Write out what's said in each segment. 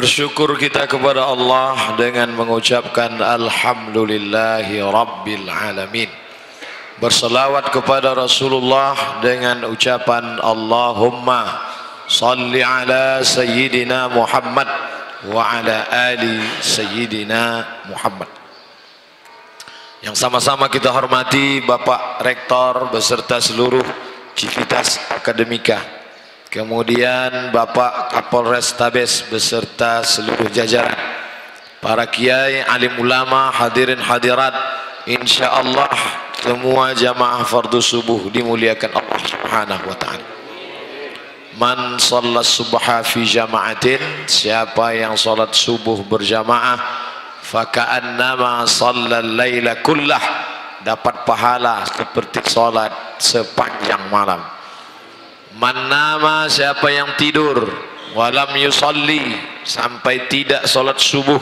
Bersyukur kita kepada Allah dengan mengucapkan Alhamdulillahi Rabbil Alamin. Berselawat kepada Rasulullah dengan ucapan Allahumma Salli ala Sayyidina Muhammad Wa ala ali Sayyidina Muhammad. Yang sama-sama kita hormati Bapak Rektor beserta seluruh Civitas Akademika kemudian Bapak Kapolres Tabes beserta seluruh jajaran para kiai, alim ulama, hadirin hadirat insyaallah semua jamaah fardu subuh dimuliakan Allah Subhanahu wa taala. Man sallat subha fi jama'atin siapa yang salat subuh berjamaah faka'annama sallal laila kullah dapat pahala seperti salat sepanjang malam Manama siapa yang tidur walam yusalli sampai tidak solat subuh.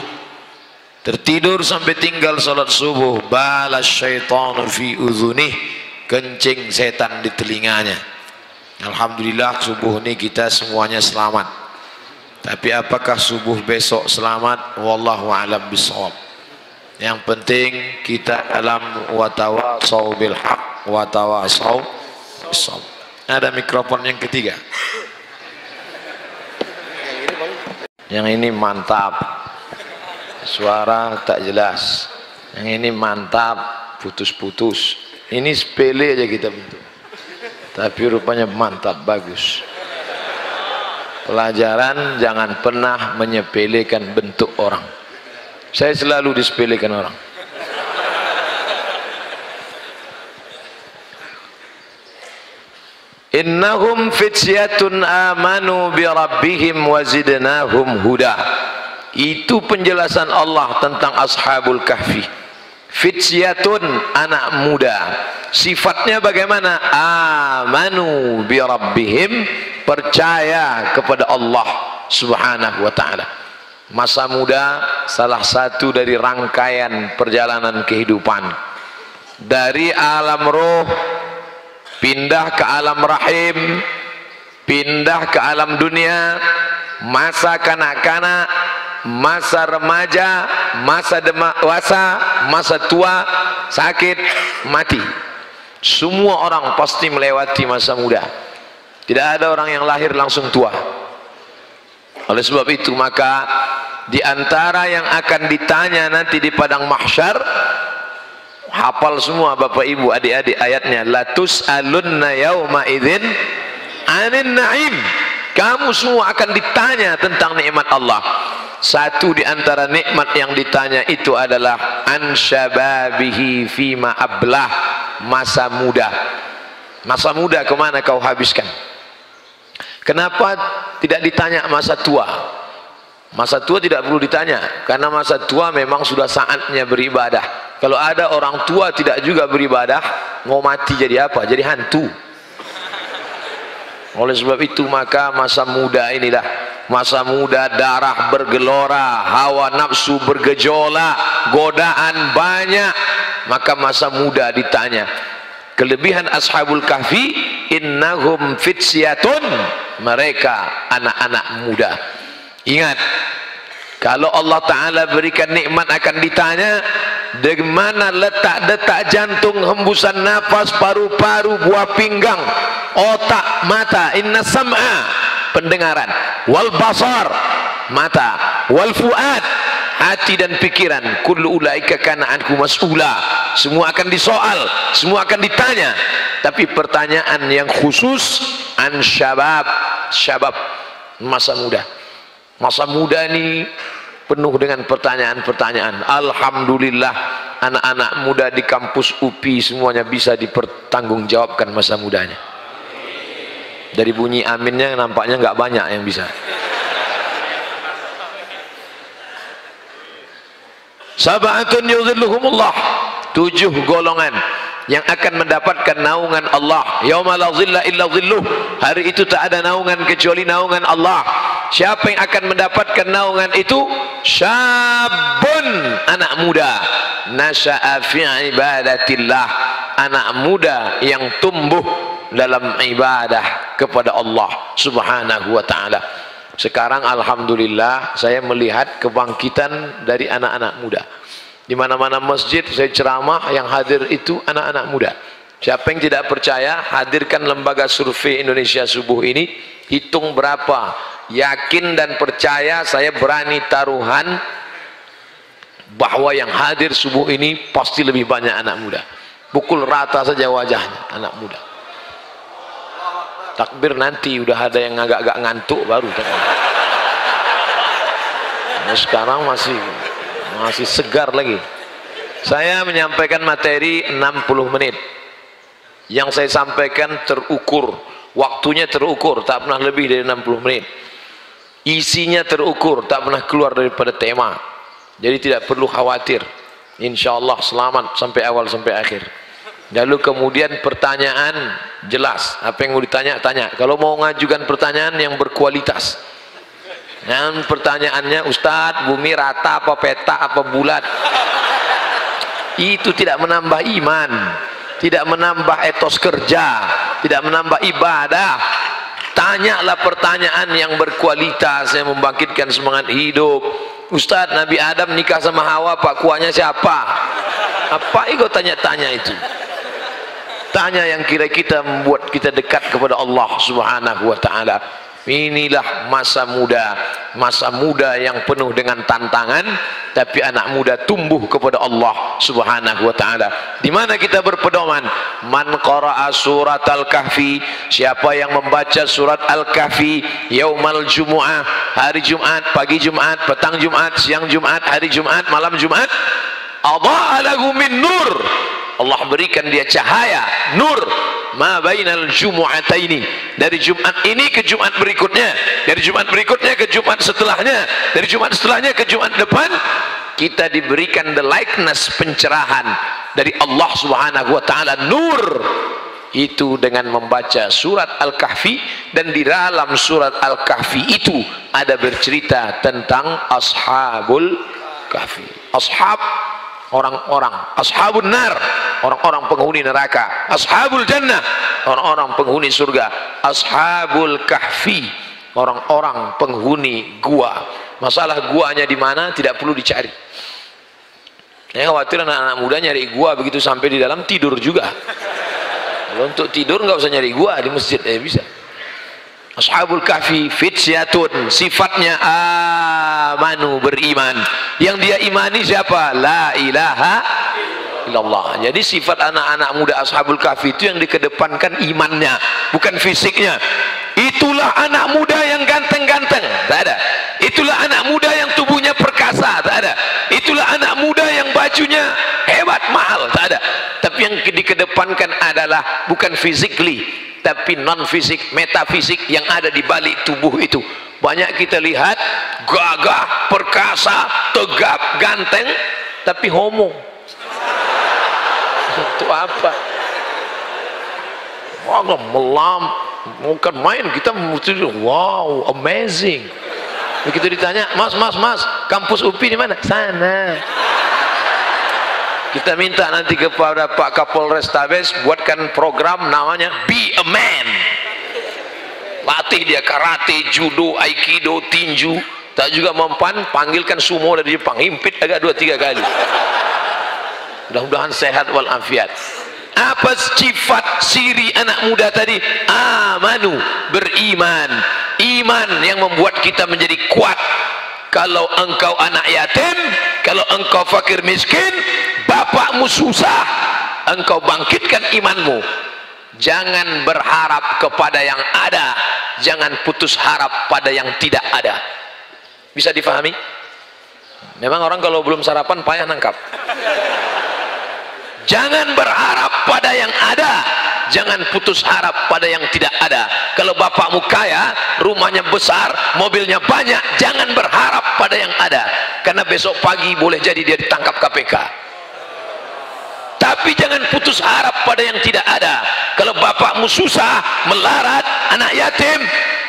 Tertidur sampai tinggal solat subuh balas syaitanu fi udhunih kencing setan di telinganya. Alhamdulillah subuh ini kita semuanya selamat. Tapi apakah subuh besok selamat? Wallahu alam bisawab yang penting kita dalam watawasau bil haq watawasau bisawab ada mikrofon yang ketiga. Yang ini mantap. Suara tak jelas. Yang ini mantap, putus-putus. Ini sepele aja kita bentuk. Tapi rupanya mantap, bagus. Pelajaran jangan pernah menyepelekan bentuk orang. Saya selalu disepelekan orang. Innahum fityatun amanu bi rabbihim wa huda. Itu penjelasan Allah tentang ashabul kahfi. Fityatun anak muda. Sifatnya bagaimana? Amanu bi rabbihim percaya kepada Allah Subhanahu wa taala. Masa muda salah satu dari rangkaian perjalanan kehidupan. Dari alam roh pindah ke alam rahim. Pindah ke alam dunia. Masa kanak-kanak masa remaja masa dewasa masa tua sakit mati. Semua orang pasti melewati masa muda. Tidak ada orang yang lahir langsung tua. Oleh sebab itu maka di antara yang akan ditanya nanti di padang mahsyar hafal semua bapak ibu adik-adik ayatnya. Latus alunna yauma idzin anin naim. Kamu semua akan ditanya tentang nikmat Allah. Satu di antara nikmat yang ditanya itu adalah an syababihi fima ablah masa muda. Masa muda ke mana kau habiskan? Kenapa tidak ditanya masa tua masa tua tidak perlu ditanya karena masa tua memang sudah saatnya beribadah. Kalau ada orang tua tidak juga beribadah mau mati jadi apa? Jadi hantu. Oleh sebab itu maka masa muda inilah. Masa muda darah bergelora hawa nafsu bergejolak godaan banyak. Maka masa muda ditanya kelebihan ashabul kahfi? Innahum fitsyatun mereka anak-anak muda ingat kalau Allah Ta'ala berikan nikmat akan ditanya di mana letak detak jantung hembusan nafas paru-paru buah pinggang otak mata? Inna sam'a. Pendengaran. Wal basar mata. Wal fuad hati dan pikiran. Kullu ulaika kana mas'ula. Semua akan disoal semua akan ditanya. Tapi pertanyaan yang khusus an syabab syabab masa muda masa muda ini penuh dengan pertanyaan-pertanyaan. Alhamdulillah anak-anak muda di kampus UPI semuanya bisa dipertanggungjawabkan masa mudanya. Dari bunyi aminnya nampaknya nggak banyak yang bisa. Sabatun yuzilluhumullah. Tujuh golongan yang akan mendapatkan naungan Allah. Yauma la zilla illa hari itu tak ada naungan kecuali naungan Allah. Siapa yang akan mendapatkan naungan itu? Syabun anak muda. Nasya'a fi ibadatillah. Anak muda yang tumbuh dalam ibadah kepada Allah subhanahu wa ta'ala. Sekarang alhamdulillah saya melihat kebangkitan dari anak-anak muda di mana-mana masjid saya ceramah yang hadir itu anak-anak muda. Siapa yang tidak percaya hadirkan lembaga survei Indonesia subuh ini. Hitung berapa. Yakin dan percaya saya berani taruhan bahwa yang hadir subuh ini pasti lebih banyak anak muda. Pukul rata saja wajahnya anak muda. Takbir nanti udah ada yang agak-agak ngantuk baru. Nah, sekarang masih masih segar lagi. Saya menyampaikan materi 60 menit. Yang saya sampaikan terukur. Waktunya terukur tak pernah lebih dari 60 menit. Isinya terukur tak pernah keluar daripada tema. Jadi tidak perlu khawatir. Insyaallah selamat sampai awal sampai akhir. Lalu kemudian pertanyaan jelas. Apa yang mau ditanya tanya. Kalau mau mengajukan pertanyaan yang berkualitas dan pertanyaannya Ustadz bumi rata apa peta apa bulat? Itu tidak menambah iman tidak menambah etos kerja tidak menambah ibadah. Tanyalah pertanyaan yang berkualitas yang membangkitkan semangat hidup. Ustaz Nabi Adam nikah sama Hawa pak kuahnya siapa? Apa itu tanya-tanya itu? Tanya yang kira kita membuat kita dekat kepada Allah subhanahu wa ta'ala inilah masa muda. Masa muda yang penuh dengan tantangan tapi anak muda tumbuh kepada Allah subhanahu wa ta'ala. Di mana kita berpedoman? Man qara'a surat al-kahfi. Siapa yang membaca surat al-kahfi yaumal jumu'ah hari Jumat pagi Jumat petang Jumat siang Jumat hari Jumat malam Jumat lahu min nur Allah berikan dia cahaya nur. Ma jumu'ataini. Dari Jumat ini ke Jumat berikutnya. Dari Jumat berikutnya ke Jumat setelahnya. Dari Jumat setelahnya ke Jumat depan kita diberikan the likeness pencerahan dari Allah Subhanahu wa taala nur. Itu dengan membaca surat Al-Kahfi dan di dalam surat Al-Kahfi itu ada bercerita tentang ashabul kahfi. Ashab orang-orang ashabun nar orang-orang penghuni neraka ashabul jannah orang-orang penghuni surga ashabul kahfi orang-orang penghuni gua. Masalah guanya di mana tidak perlu dicari. Saya khawatir anak-anak muda nyari gua begitu sampai di dalam tidur juga. Kalau untuk tidur nggak usah nyari gua di masjid ya bisa. Ashabul kahfi fitsyatun sifatnya amanu beriman yang dia imani siapa? La ilaha illallah. Jadi sifat anak-anak muda ashabul kahfi itu yang dikedepankan imannya bukan fisiknya. Itulah anak muda yang ganteng-ganteng. Tak ada. Itulah anak muda yang tubuhnya perkasa. Tak ada. Itulah anak muda yang bajunya hebat mahal. Tak ada. Tapi yang dikedepankan adalah bukan physically tapi non fisik metafisik yang ada di balik tubuh itu banyak kita lihat gagah perkasa tegap ganteng tapi homo. Itu apa? Wah melam bukan main kita mesti wow amazing. Begitu ditanya mas mas mas kampus UPI di mana? Sana. Kita minta nanti kepada Pak Kapolres Tabes buatkan program namanya Be a Man latih dia karate, judo, aikido, tinju. Tak juga mempan panggilkan sumo dari Jepang. Himpit agak dua tiga kali. Mudah-mudahan sehat walafiat. Apa sifat siri anak muda tadi? Amanu beriman. Iman yang membuat kita menjadi kuat. Kalau engkau anak yatim kalau engkau fakir miskin bapakmu susah engkau bangkitkan imanmu jangan berharap kepada yang ada jangan putus harap pada yang tidak ada. Bisa difahami? Memang orang kalau belum sarapan payah nangkap. Jangan berharap pada yang ada jangan putus harap pada yang tidak ada. Kalau bapakmu kaya rumahnya besar mobilnya banyak jangan berharap pada yang ada. Karena besok pagi boleh jadi dia ditangkap KPK tapi jangan putus harap pada yang tidak ada. Kalau bapakmu susah melarat anak yatim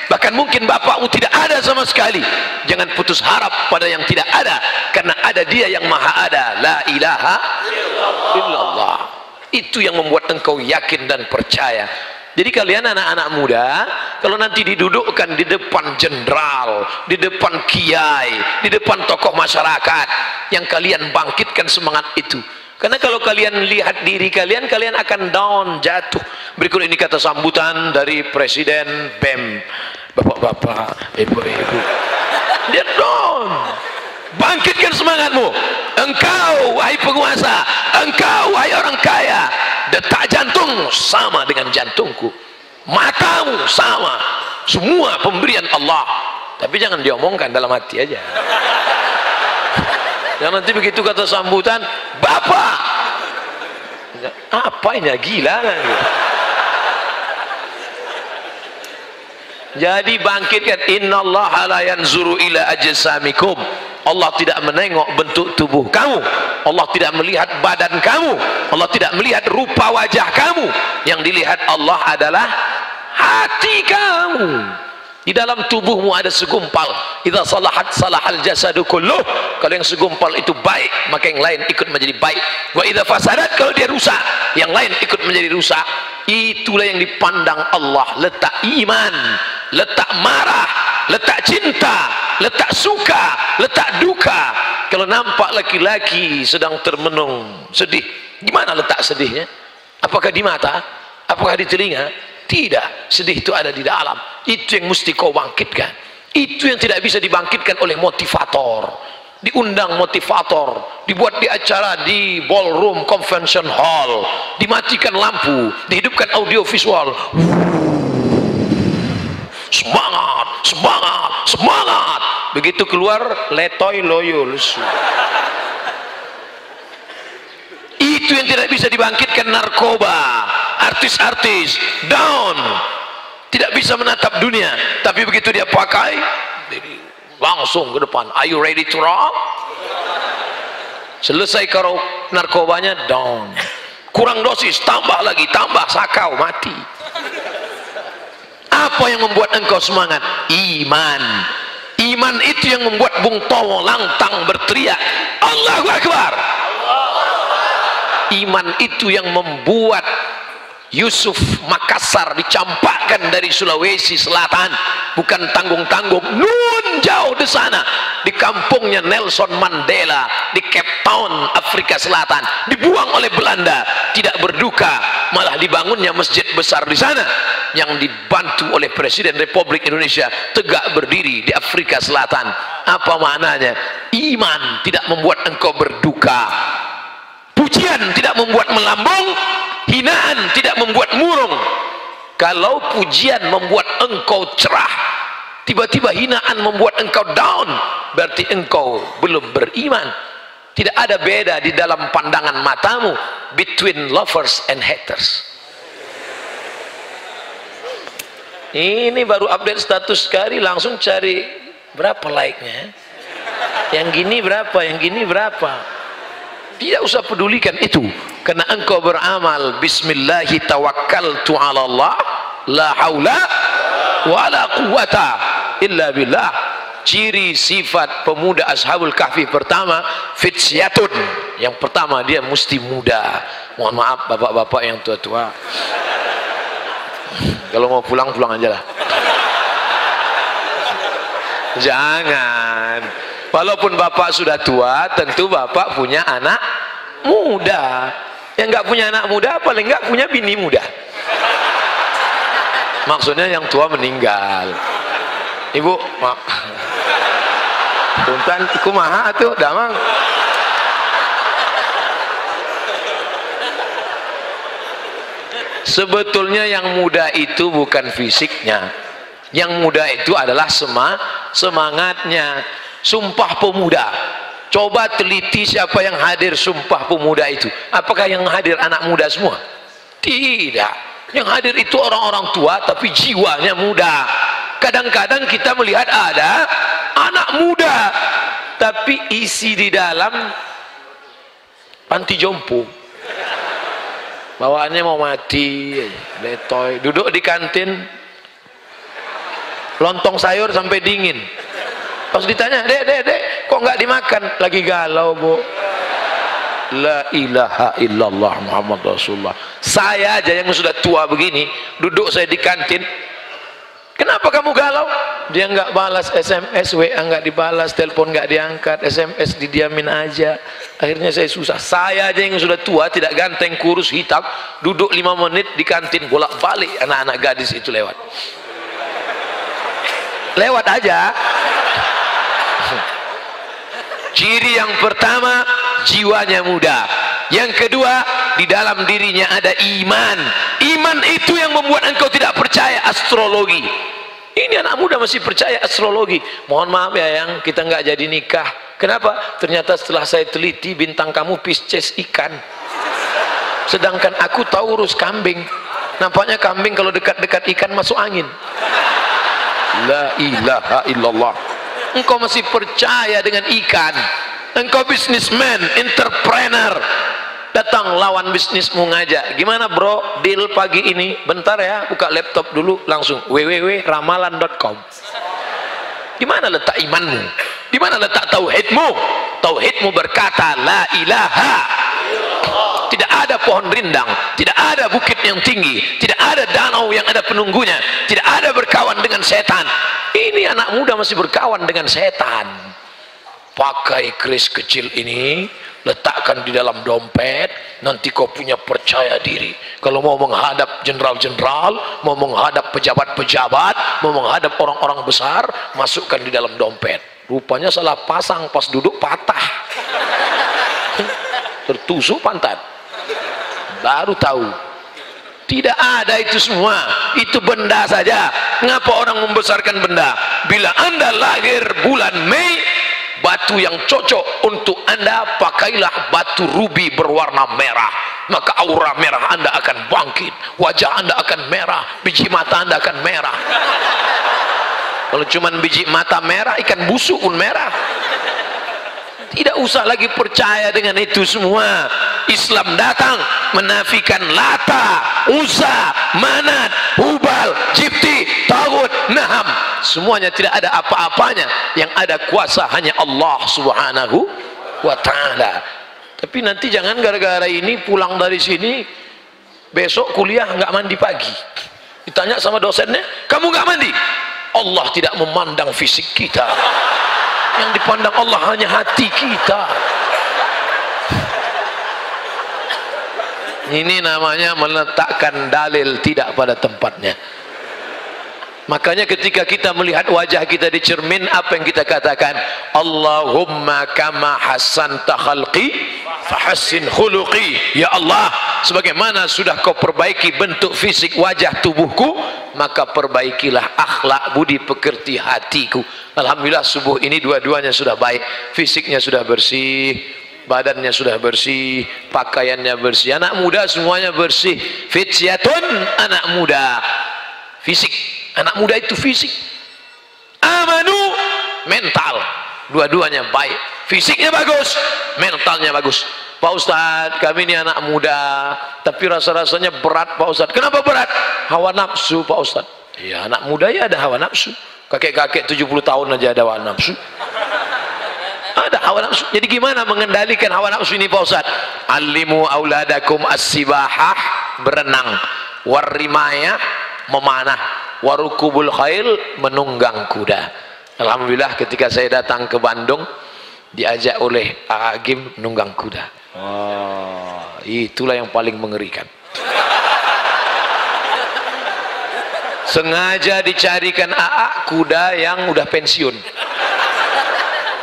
bahkan mungkin bapakmu tidak ada sama sekali jangan putus harap pada yang tidak ada karena ada dia yang maha ada. La ilaha illallah. Itu yang membuat engkau yakin dan percaya. Jadi kalian anak-anak muda kalau nanti didudukkan di depan jenderal di depan kiai di depan tokoh masyarakat yang kalian bangkitkan semangat itu karena kalau kalian lihat diri kalian kalian akan down jatuh. Berikut ini kata sambutan dari presiden BEM bapak-bapak ibu-ibu. Dia down. Bangkitkan semangatmu. Engkau wahai penguasa engkau wahai orang kaya detak jantung sama dengan jantungku. Matamu sama. Semua pemberian Allah. Tapi jangan diomongkan dalam hati aja yang nanti begitu kata sambutan bapak! Apa ini? Gila. Kan jadi bangkitkan innallaha la yanzuru ila ajsamikum. Allah tidak menengok bentuk tubuh kamu. Allah tidak melihat badan kamu. Allah tidak melihat rupa wajah kamu. Yang dilihat Allah adalah hati kamu di dalam tubuhmu ada segumpal. Idza salahat salahal jasadu kulluh. Kalau yang segumpal itu baik maka yang lain ikut menjadi baik. Wa idza fasadat kalau dia rusak yang lain ikut menjadi rusak. Itulah yang dipandang Allah. Letak iman letak marah letak cinta letak suka letak duka. Kalau nampak laki-laki sedang termenung sedih gimana letak sedihnya? Apakah di mata? Apakah di telinga tidak sedih itu ada di dalam. Itu yang mesti kau bangkitkan. Itu yang tidak bisa dibangkitkan oleh motivator. Diundang motivator dibuat di acara di ballroom convention hall dimatikan lampu dihidupkan audio visual. Semangat semangat semangat. Begitu keluar letoy loyo lesu itu yang tidak bisa dibangkitkan narkoba. Artis-artis down. Tidak bisa menatap dunia. Tapi begitu dia pakai langsung ke depan. Are you ready to rock? Selesai karo narkobanya down. Kurang dosis tambah lagi tambah sakau mati. Apa yang membuat engkau semangat? Iman. Iman itu yang membuat Bung Towo lantang berteriak Allahu Akbar iman itu yang membuat Yusuf Makassar dicampakkan dari Sulawesi Selatan. Bukan tanggung-tanggung nun jauh di sana. Di kampungnya Nelson Mandela di Cape Town Afrika Selatan. Dibuang oleh Belanda. Tidak berduka malah dibangunnya masjid besar di sana. Yang dibantu oleh Presiden Republik Indonesia tegak berdiri di Afrika Selatan. Apa maknanya? Iman tidak membuat engkau berduka pujian tidak membuat melambung hinaan tidak membuat murung. Kalau pujian membuat engkau cerah tiba-tiba hinaan membuat engkau down berarti engkau belum beriman. Tidak ada beda di dalam pandangan matamu between lovers and haters. Ini baru update status sekali langsung cari berapa like-nya. Yang gini berapa yang gini berapa tidak usah pedulikan itu. Karena engkau beramal bismillahi tawakkaltu ala Allah la haula wala quwata illa billah. Ciri sifat pemuda ashabul kahfi pertama fitsyatun yang pertama dia mesti muda. Mohon maaf bapak-bapak yang tua-tua. Kalau mau pulang pulang aja lah. Jangan walaupun bapak sudah tua tentu bapak punya anak muda. Yang nggak punya anak muda paling nggak punya bini muda. Maksudnya yang tua meninggal. Ibu mak iku maha tuh damang. Sebetulnya yang muda itu bukan fisiknya. Yang muda itu adalah sema semangatnya sumpah pemuda. Coba teliti siapa yang hadir sumpah pemuda itu. Apakah yang hadir anak muda semua? Tidak. Yang hadir itu orang-orang tua tapi jiwanya muda. Kadang-kadang kita melihat ada anak muda tapi isi di dalam panti jompo. Bawaannya mau mati. Letoy. Duduk di kantin. Lontong sayur sampai dingin pas ditanya dek dek dek kok nggak dimakan? Lagi galau bu. La ilaha illallah Muhammad Rasulullah. Saya aja yang sudah tua begini duduk saya di kantin. Kenapa kamu galau? Dia nggak balas SMS WA nggak dibalas telepon nggak diangkat SMS didiamin aja. Akhirnya saya susah. Saya aja yang sudah tua tidak ganteng kurus hitam duduk lima menit di kantin bolak balik anak-anak gadis itu lewat. Lewat aja ciri yang pertama jiwanya muda. Yang kedua di dalam dirinya ada iman. Iman itu yang membuat engkau tidak percaya astrologi. Ini anak muda masih percaya astrologi. Mohon maaf ya yang kita nggak jadi nikah. Kenapa? Ternyata setelah saya teliti bintang kamu Pisces ikan. Sedangkan aku Taurus kambing. Nampaknya kambing kalau dekat-dekat ikan masuk angin. La ilaha illallah engkau masih percaya dengan ikan. Engkau bisnismen entrepreneur. Datang lawan bisnismu ngajak. Gimana bro? Deal pagi ini. Bentar ya buka laptop dulu langsung. www.ramalan.com Gimana letak imanmu? Di mana letak tauhidmu? Tauhidmu berkata la ilaha tidak ada pohon rindang tidak ada bukit yang tinggi tidak ada danau yang ada penunggunya tidak ada berkawan dengan setan. Ini anak muda masih berkawan dengan setan. Pakai kris kecil ini letakkan di dalam dompet nanti kau punya percaya diri. Kalau mau menghadap jenderal-jenderal mau menghadap pejabat-pejabat mau menghadap orang-orang besar masukkan di dalam dompet. Rupanya salah pasang pas duduk patah. Tertusuk pantat baru tahu. Tidak ada itu semua. Itu benda saja. Ngapa orang membesarkan benda? Bila anda lahir bulan Mei batu yang cocok untuk anda pakailah batu rubi berwarna merah. Maka aura merah anda akan bangkit. Wajah anda akan merah. Biji mata anda akan merah. Kalau cuma biji mata merah ikan busuk pun merah. Tidak usah lagi percaya dengan itu semua Islam datang menafikan Lata, Uza, Manat, Hubal, Jipti, Tawud, Naham. Semuanya tidak ada apa-apanya. Yang ada kuasa hanya Allah subhanahu wa ta'ala. Tapi nanti jangan gara-gara ini pulang dari sini besok kuliah nggak mandi pagi. Ditanya sama dosennya kamu nggak mandi? Allah tidak memandang fisik kita. Yang dipandang Allah hanya hati kita ini namanya meletakkan dalil tidak pada tempatnya. Makanya ketika kita melihat wajah kita di cermin apa yang kita katakan? Allahumma kama hasanta khalqi fahassin khuluqi. Ya Allah sebagaimana sudah kau perbaiki bentuk fisik wajah tubuhku maka perbaikilah akhlak budi pekerti hatiku. Alhamdulillah subuh ini dua-duanya sudah baik fisiknya sudah bersih badannya sudah bersih pakaiannya bersih anak muda semuanya bersih. Fitsiatun anak muda. Fisik. Anak muda itu fisik. Amanu mental. Dua-duanya baik. Fisiknya bagus mentalnya bagus. Pak Ustadz kami ini anak muda tapi rasa-rasanya berat Pak Ustadz. Kenapa berat? Hawa nafsu Pak Ustadz. Ya anak muda ya ada hawa nafsu. Kakek-kakek 70 tahun aja ada hawa nafsu ada hawa nafsu. Jadi gimana mengendalikan hawa nafsu ini Pak Ustaz? Alimu auladakum as-sibahah berenang. Warrimaya memanah. Warukubul khail menunggang kuda. Alhamdulillah ketika saya datang ke Bandung diajak oleh Agim nunggang kuda. Oh, itulah yang paling mengerikan. Sengaja dicarikan AA kuda yang udah pensiun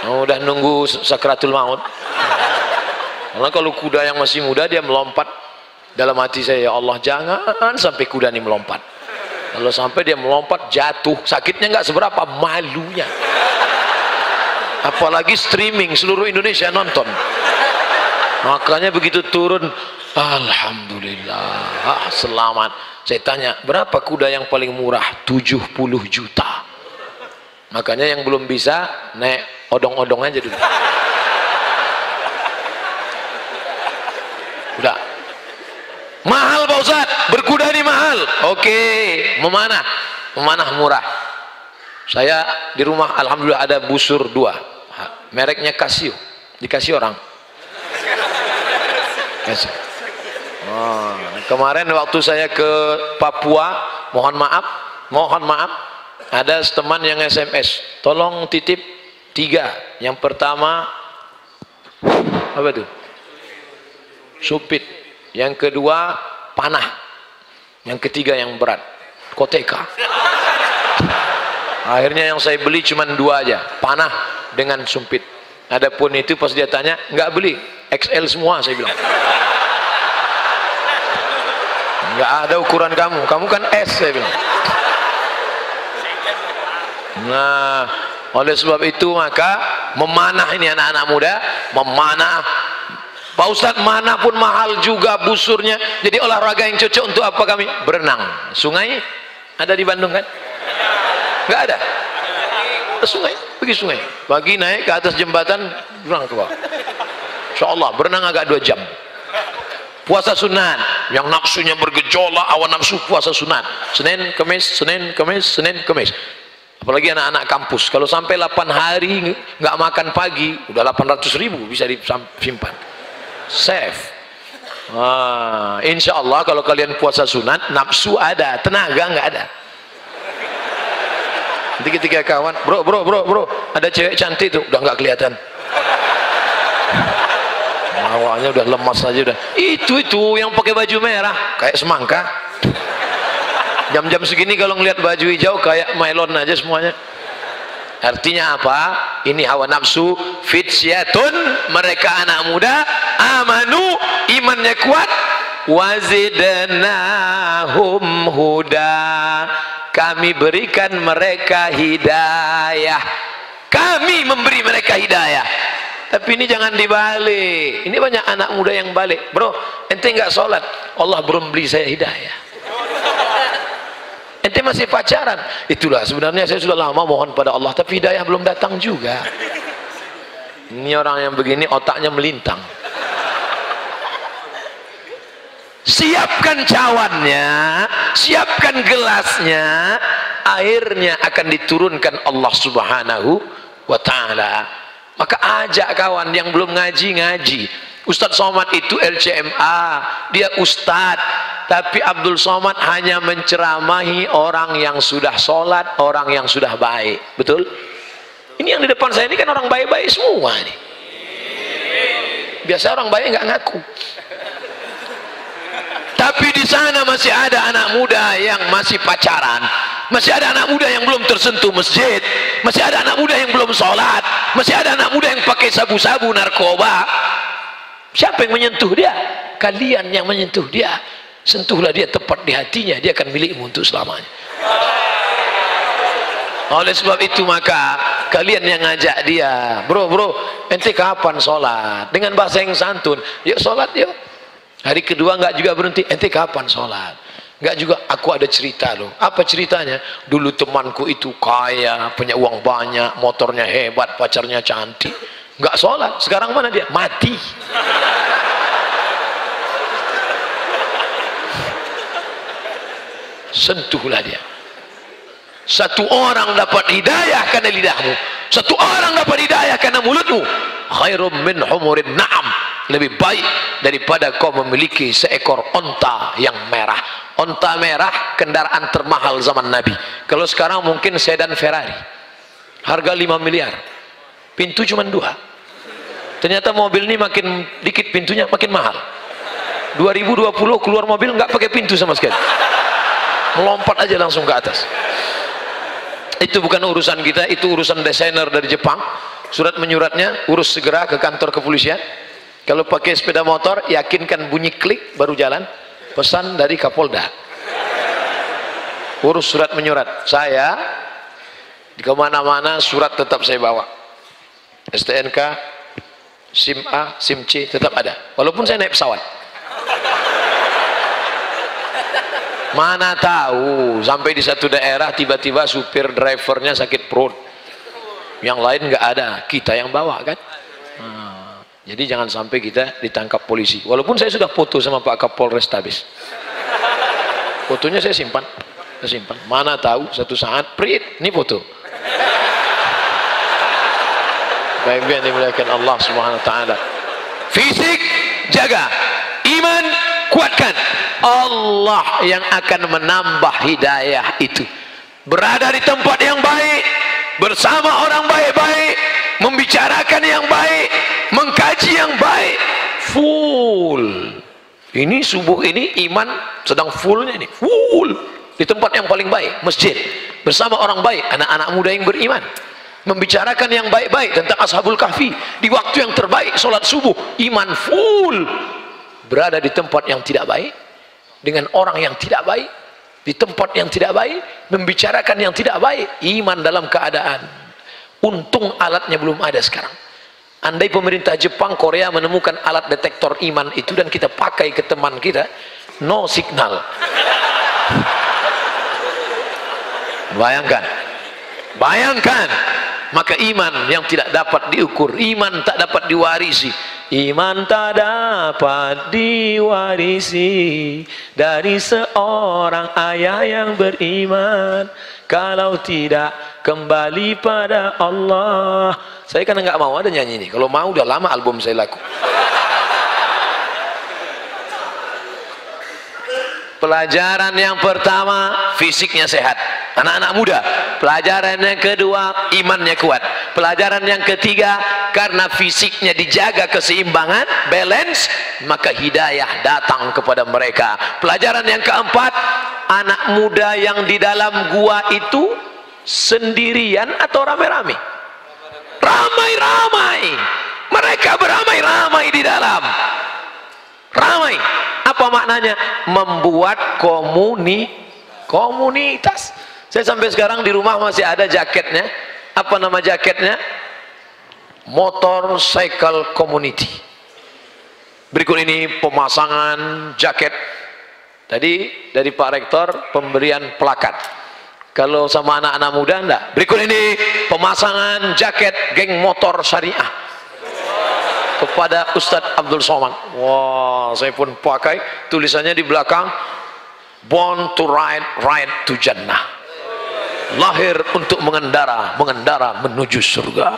oh, udah nunggu sakratul maut. Karena kalau kuda yang masih muda dia melompat dalam hati saya ya Allah jangan sampai kuda ini melompat. Kalau sampai dia melompat jatuh. Sakitnya nggak seberapa malunya. Apalagi streaming seluruh Indonesia nonton. Makanya begitu turun Alhamdulillah ah, selamat. Saya tanya berapa kuda yang paling murah? 70 juta. Makanya yang belum bisa naik odong-odong aja dulu. Udah. Mahal Pak Ustaz berkuda ini mahal. Oke. Memanah. Memanah murah. Saya di rumah Alhamdulillah ada busur dua. Mereknya Casio. Dikasih orang. Oh, kemarin waktu saya ke Papua, mohon maaf, mohon maaf, ada teman yang SMS, tolong titip tiga. Yang pertama, apa itu? Supit. Yang kedua, panah. Yang ketiga yang berat, koteka. Akhirnya yang saya beli cuma dua aja, panah dengan sumpit. Adapun itu pas dia tanya, nggak beli, XL semua saya bilang. Nggak ada ukuran kamu, kamu kan S saya bilang. Nah, oleh sebab itu maka memanah ini anak-anak muda, memanah. Pak Ustadz mana pun mahal juga busurnya. Jadi olahraga yang cocok untuk apa kami? Berenang. Sungai ada di Bandung kan? Enggak ada. Sungai, pergi sungai. Pagi naik ke atas jembatan, berenang ke bawah. Insya Allah berenang agak dua jam puasa sunat yang nafsunya bergejolak awan nafsu puasa sunat Senin Kamis Senin Kamis Senin Kamis apalagi anak-anak kampus. Kalau sampai 8 hari nggak makan pagi udah 800 ribu bisa disimpan safe ah, insya Allah kalau kalian puasa sunat nafsu ada tenaga nggak ada. Nanti ketika kawan bro bro bro bro ada cewek cantik tuh. Udah nggak kelihatan. Awalnya udah lemas aja udah. Itu itu yang pakai baju merah. Kayak semangka jam-jam segini kalau ngelihat baju hijau kayak mylon aja semuanya. Artinya apa? Ini hawa nafsu fitsyatun mereka anak muda amanu imannya kuat. Wazidnahum huda. Kami berikan mereka hidayah. Kami memberi mereka hidayah. Tapi ini jangan dibalik. Ini banyak anak muda yang balik. Bro ente nggak sholat? Allah belum beli saya hidayah ente masih pacaran. Itulah sebenarnya saya sudah lama mohon pada Allah tapi hidayah belum datang juga. Ini orang yang begini otaknya melintang. Siapkan cawannya siapkan gelasnya airnya akan diturunkan Allah subhanahu wa ta'ala. Maka ajak kawan yang belum ngaji ngaji Ustadz Somad itu LCMA dia Ustadz. Tapi Abdul Somad hanya menceramahi orang yang sudah sholat orang yang sudah baik. Betul? ini yang di depan saya ini kan orang baik-baik semua nih biasa orang baik nggak ngaku. Tapi di sana masih ada anak muda yang masih pacaran. Masih ada anak muda yang belum tersentuh masjid. Masih ada anak muda yang belum sholat. Masih ada anak muda yang pakai sabu-sabu narkoba siapa yang menyentuh dia kalian yang menyentuh dia sentuhlah dia tepat di hatinya dia akan milikmu untuk selamanya oleh sebab itu maka kalian yang ngajak dia bro bro ente kapan sholat dengan bahasa yang santun yuk sholat yuk hari kedua enggak juga berhenti ente kapan sholat Enggak juga aku ada cerita loh. Apa ceritanya? Dulu temanku itu kaya, punya uang banyak, motornya hebat, pacarnya cantik. Enggak sholat. Sekarang mana dia? Mati. Sentuhlah dia. Satu orang dapat hidayah karena lidahmu. Satu orang dapat hidayah karena mulutmu. Khairum min humurin na'am. Lebih baik daripada kau memiliki seekor onta yang merah onta merah kendaraan termahal zaman Nabi kalau sekarang mungkin sedan Ferrari harga 5 miliar pintu cuma dua. Ternyata mobil ini makin dikit pintunya makin mahal. 2020 keluar mobil nggak pakai pintu sama sekali. Melompat aja langsung ke atas. Itu bukan urusan kita itu urusan desainer dari Jepang. Surat menyuratnya urus segera ke kantor kepolisian. Kalau pakai sepeda motor yakinkan bunyi klik baru jalan. Pesan dari Kapolda. Urus surat menyurat. Saya di ke mana-mana surat tetap saya bawa STNK SIM A, SIM C tetap ada walaupun saya naik pesawat mana tahu sampai di satu daerah tiba-tiba supir drivernya sakit perut yang lain nggak ada kita yang bawa kan jadi jangan sampai kita ditangkap polisi. Walaupun saya sudah foto sama Pak Kapolres Tabis. Fotonya saya simpan. Saya simpan. Mana tahu satu saat prit, ini foto. Baik yang dimuliakan Allah Subhanahu wa taala. Fisik jaga, Allah yang akan menambah hidayah itu. Berada di tempat yang baik bersama orang baik-baik membicarakan yang baik mengkaji yang baik. Full. Ini subuh ini iman sedang fullnya ini. Full. Di tempat yang paling baik masjid. Bersama orang baik anak-anak muda yang beriman membicarakan yang baik-baik tentang ashabul kahfi di waktu yang terbaik solat subuh iman full. Berada di tempat yang tidak baik dengan orang yang tidak baik di tempat yang tidak baik membicarakan yang tidak baik iman dalam keadaan. Untung alatnya belum ada sekarang. Andai pemerintah Jepang Korea menemukan alat detektor iman itu dan kita pakai ke teman kita no signal. Bayangkan. Bayangkan maka iman yang tidak dapat diukur iman tak dapat diwarisi. Iman tak dapat diwarisi dari seorang ayah yang beriman. Kalau tidak kembali pada Allah. Saya kan enggak mau ada nyanyi ini. Kalau mau udah lama album saya laku pelajaran yang pertama fisiknya sehat. Anak-anak muda pelajaran yang kedua imannya kuat. Pelajaran yang ketiga karena fisiknya dijaga keseimbangan balance maka hidayah datang kepada mereka. Pelajaran yang keempat anak muda yang di dalam gua itu sendirian atau ramai-ramai? Ramai-ramai. Mereka beramai-ramai di dalam ramai. Apa maknanya? Membuat komuni komunitas. Saya sampai sekarang di rumah masih ada jaketnya. Apa nama jaketnya? Motorcycle community. Berikut ini pemasangan jaket. Tadi dari Pak Rektor pemberian plakat. Kalau sama anak-anak muda enggak. Berikut ini pemasangan jaket geng motor syariah kepada Ustadz Abdul Somad. Wah saya pun pakai. Tulisannya di belakang born to ride ride to jannah. Lahir untuk mengendara mengendara menuju surga.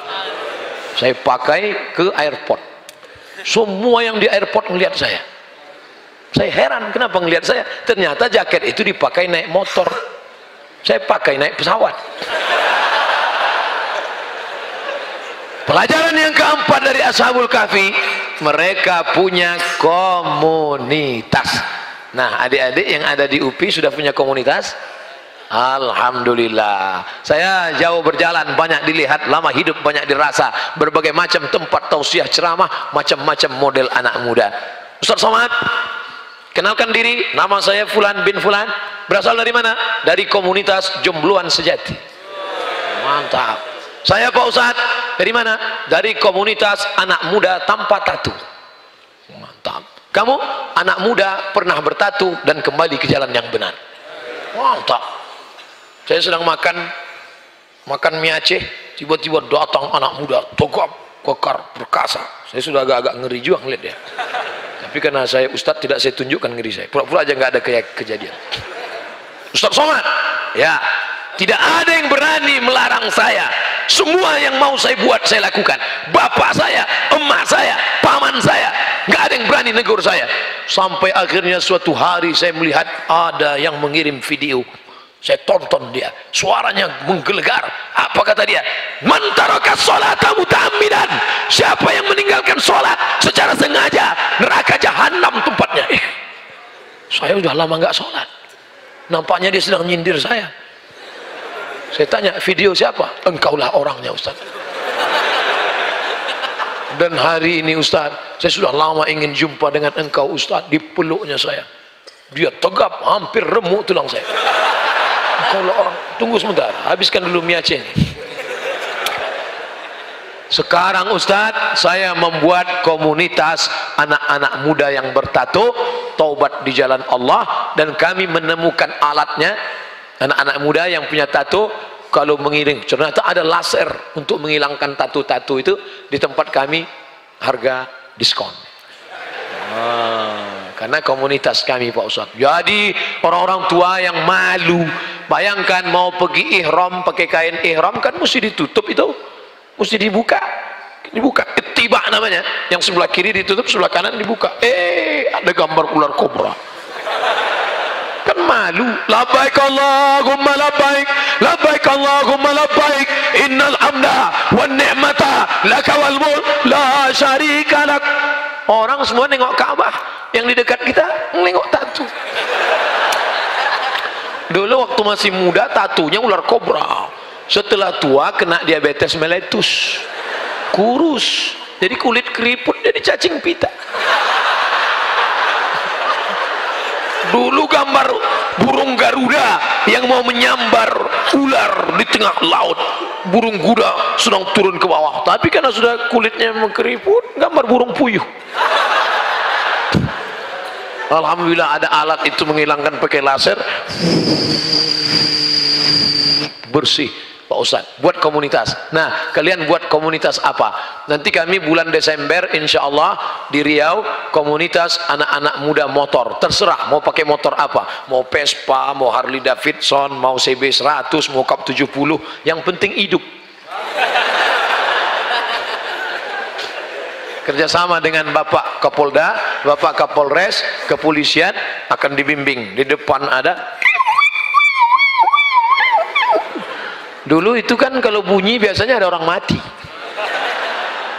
Saya pakai ke airport. Semua yang di airport melihat saya. Saya heran kenapa melihat saya? Ternyata jaket itu dipakai naik motor. Saya pakai naik pesawat pelajaran yang keempat dari Ashabul Kahfi mereka punya komunitas. Nah adik-adik yang ada di UPI sudah punya komunitas? Alhamdulillah. Saya jauh berjalan banyak dilihat lama hidup banyak dirasa. Berbagai macam tempat tausiah ceramah macam-macam model anak muda. Ustaz Somad kenalkan diri. Nama saya Fulan bin Fulan. Berasal dari mana? dari komunitas jombluan sejati. Mantap saya Pak Ustaz dari mana? dari komunitas anak muda tanpa tatu. Mantap. Kamu anak muda pernah bertatu dan kembali ke jalan yang benar. Mantap. Saya sedang makan makan mie Aceh tiba-tiba datang anak muda tegap kekar perkasa. Saya sudah agak-agak ngeri juga ngeliat dia. Tapi karena saya ustadz tidak saya tunjukkan ngeri saya. Pura-pura aja nggak ada kayak kejadian Ustadz Somad? Ya tidak ada yang berani melarang saya. Semua yang mau saya buat saya lakukan. Bapak saya emak saya paman saya. Nggak ada yang berani negur saya. Sampai akhirnya suatu hari saya melihat ada yang mengirim video. Saya tonton dia. Suaranya menggelegar. Apa kata dia? Mantaraka sholata mutamidan siapa yang meninggalkan sholat secara sengaja neraka jahanam tempatnya. Saya sudah lama nggak sholat. Nampaknya dia sedang nyindir saya saya tanya video siapa? Engkaulah orangnya Ustaz. Dan hari ini Ustaz saya sudah lama ingin jumpa dengan engkau Ustaz di peluknya saya. Dia tegap hampir remuk tulang saya. Kalau orang tunggu sebentar habiskan dulu mie Aceh sekarang Ustadz saya membuat komunitas anak-anak muda yang bertato taubat di jalan Allah dan kami menemukan alatnya anak-anak muda yang punya tato kalau mengiring ternyata ada laser untuk menghilangkan tato-tato itu di tempat kami harga diskon. Ah, karena komunitas kami Pak Ustadz jadi orang-orang tua yang malu bayangkan mau pergi ihram pakai kain ihram kan mesti ditutup itu. Mesti dibuka. Dibuka. Tiba namanya. Yang sebelah kiri ditutup sebelah kanan dibuka. Eh ada gambar ular kobra Allahumma labbaik. Labbaik Allahumma labbaik. Innal hamda wan ni'mata laka wal mulk. La syarika lak. Orang semua nengok Ka'bah yang di dekat kita nengok tatu. Dulu waktu masih muda tatunya ular kobra. Setelah tua kena diabetes meletus kurus. Jadi kulit keriput jadi cacing pita dulu gambar burung garuda yang mau menyambar ular di tengah laut. Burung kuda sedang turun ke bawah. Tapi karena sudah kulitnya mengkeriput gambar burung puyuh. Alhamdulillah ada alat itu menghilangkan pakai laser. Bersih Pak Ustaz buat komunitas. Nah kalian buat komunitas apa? Nanti kami bulan Desember insya Allah di Riau komunitas anak-anak muda motor. Terserah mau pakai motor apa. Mau Vespa mau Harley Davidson mau CB 100 mau Cup 70 yang penting hidup. Kerjasama dengan Bapak Kapolda Bapak Kapolres kepolisian akan dibimbing. Di depan ada dulu itu kan kalau bunyi biasanya ada orang mati.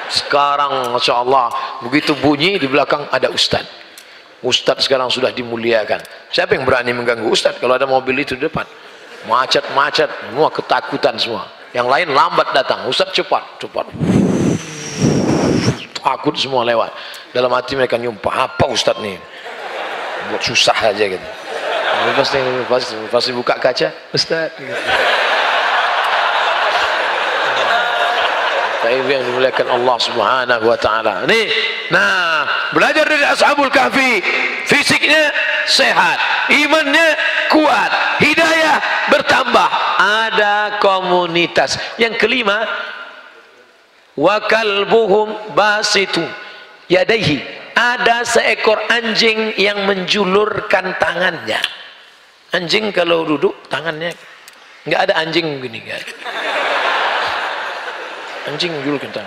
Sekarang Masya Allah begitu bunyi di belakang ada Ustad Ustad sekarang sudah dimuliakan. Siapa yang berani mengganggu Ustad kalau ada mobil itu di depan? Macet-macet semua ketakutan semua. Yang lain lambat datang. Ustad cepat cepat. Takut semua lewat. Dalam hati mereka nyumpah apa Ustad nih buat susah aja gitu. Pasti, pasti, pasti buka kaca Ustad gitu. Taib yang dimuliakan Allah Subhanahu wa taala. Nih, nah, belajar dari Ashabul Kahfi, fisiknya sehat, imannya kuat, hidayah bertambah, ada komunitas. Yang kelima, wa kalbuhum basitu yadaihi. Ada seekor anjing yang menjulurkan tangannya. Anjing kalau duduk tangannya enggak ada anjing begini kan anjing dulu kita.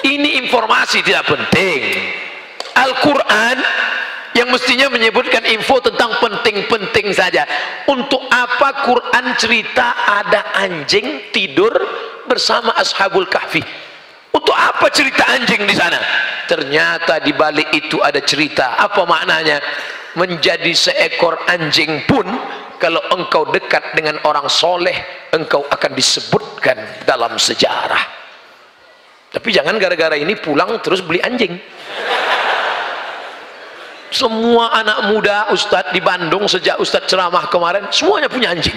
Ini informasi tidak penting. Al-Quran yang mestinya menyebutkan info tentang penting-penting saja. Untuk apa Quran cerita ada anjing tidur bersama ashabul kahfi? Untuk apa cerita anjing di sana? Ternyata di balik itu ada cerita. Apa maknanya? Menjadi seekor anjing pun kalau engkau dekat dengan orang soleh engkau akan disebutkan dalam sejarah. Tapi jangan gara-gara ini pulang terus beli anjing. Semua anak muda Ustadz di Bandung sejak Ustadz ceramah kemarin semuanya punya anjing.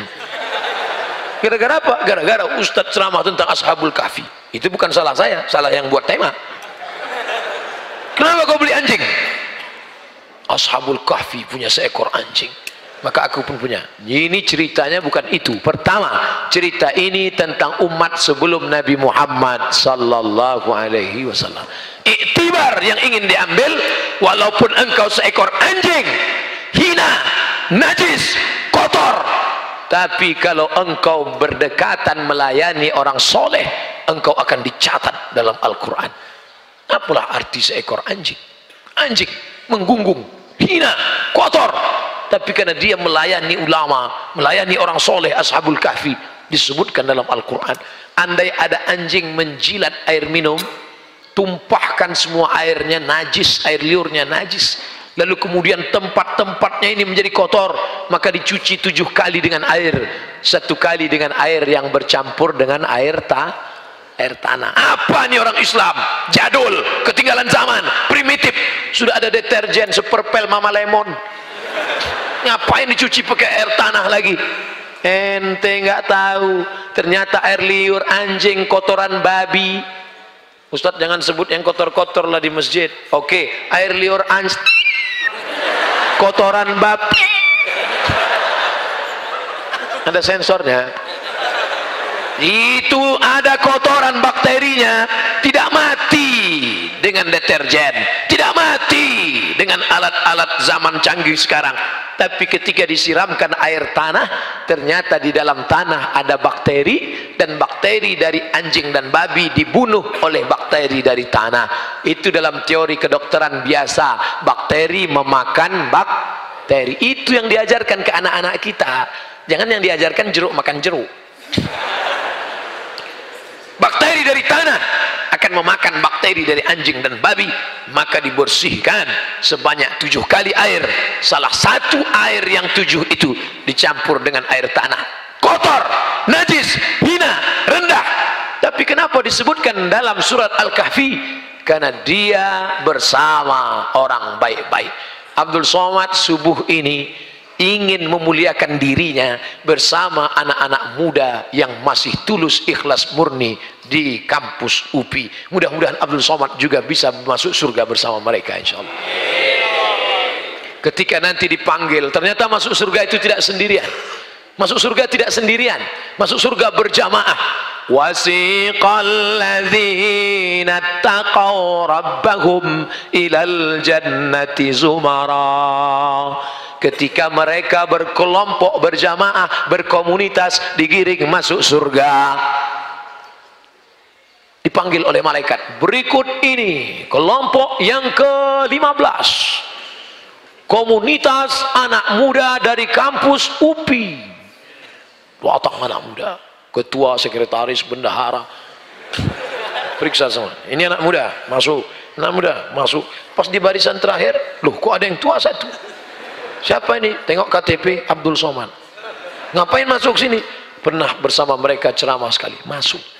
Gara-gara apa? gara-gara Ustadz ceramah tentang Ashabul Kahfi. Itu bukan salah saya salah yang buat tema. Kenapa kau beli anjing? Ashabul Kahfi punya seekor anjing maka aku pun punya. Ini ceritanya bukan itu. Pertama cerita ini tentang umat sebelum Nabi Muhammad sallallahu alaihi wasallam. Iktibar yang ingin diambil walaupun engkau seekor anjing hina najis kotor. Tapi kalau engkau berdekatan melayani orang soleh engkau akan dicatat dalam Al-Quran. Apalah arti seekor anjing? Anjing menggunggung hina kotor tapi karena dia melayani ulama melayani orang soleh ashabul kahfi disebutkan dalam Al-Quran. Andai ada anjing menjilat air minum tumpahkan semua airnya najis air liurnya najis. Lalu kemudian tempat-tempatnya ini menjadi kotor maka dicuci tujuh kali dengan air. Satu kali dengan air yang bercampur dengan air ta air tanah. Apa nih orang Islam? Jadul ketinggalan zaman primitif. Sudah ada deterjen seperpel mama lemon ngapain dicuci pakai air tanah lagi? Ente nggak tahu. Ternyata air liur anjing kotoran babi. Ustadz jangan sebut yang kotor-kotor lah di masjid. Oke air liur anjing kotoran babi ada sensornya? Itu ada kotoran bakterinya. Tidak mati dengan deterjen. Tidak mati dengan alat-alat zaman canggih sekarang. Tapi ketika disiramkan air tanah ternyata di dalam tanah ada bakteri dan bakteri dari anjing dan babi dibunuh oleh bakteri dari tanah. Itu dalam teori kedokteran biasa. Bakteri memakan bak bakteri. Itu yang diajarkan ke anak-anak kita. Jangan yang diajarkan jeruk makan jeruk. Bakteri dari tanah akan memakan bakteri dari anjing dan babi maka dibersihkan sebanyak tujuh kali air. Salah satu air yang tujuh itu dicampur dengan air tanah. Kotor, najis, hina, rendah. Tapi kenapa disebutkan dalam surat Al-Kahfi? Karena dia bersama orang baik-baik. Abdul Somad subuh ini ingin memuliakan dirinya bersama anak-anak muda yang masih tulus ikhlas murni di kampus UPI mudah-mudahan Abdul Somad juga bisa masuk surga bersama mereka insyaallah. Ketika nanti dipanggil ternyata masuk surga itu tidak sendirian. Masuk surga tidak sendirian. Masuk surga berjamaah. Wasiqal ladzina taqaw rabbahum ilal jannati zumara. Ketika mereka berkelompok berjamaah berkomunitas digiring masuk surga dipanggil oleh malaikat. Berikut ini kelompok yang ke-15. Komunitas anak muda dari kampus UPI watak anak muda. Ketua sekretaris bendahara. Periksa semua. Ini anak muda masuk. Anak muda masuk. Pas di barisan terakhir loh kok ada yang tua satu? Siapa ini? Tengok KTP Abdul Somad. Ngapain masuk sini? Pernah bersama mereka ceramah sekali. Masuk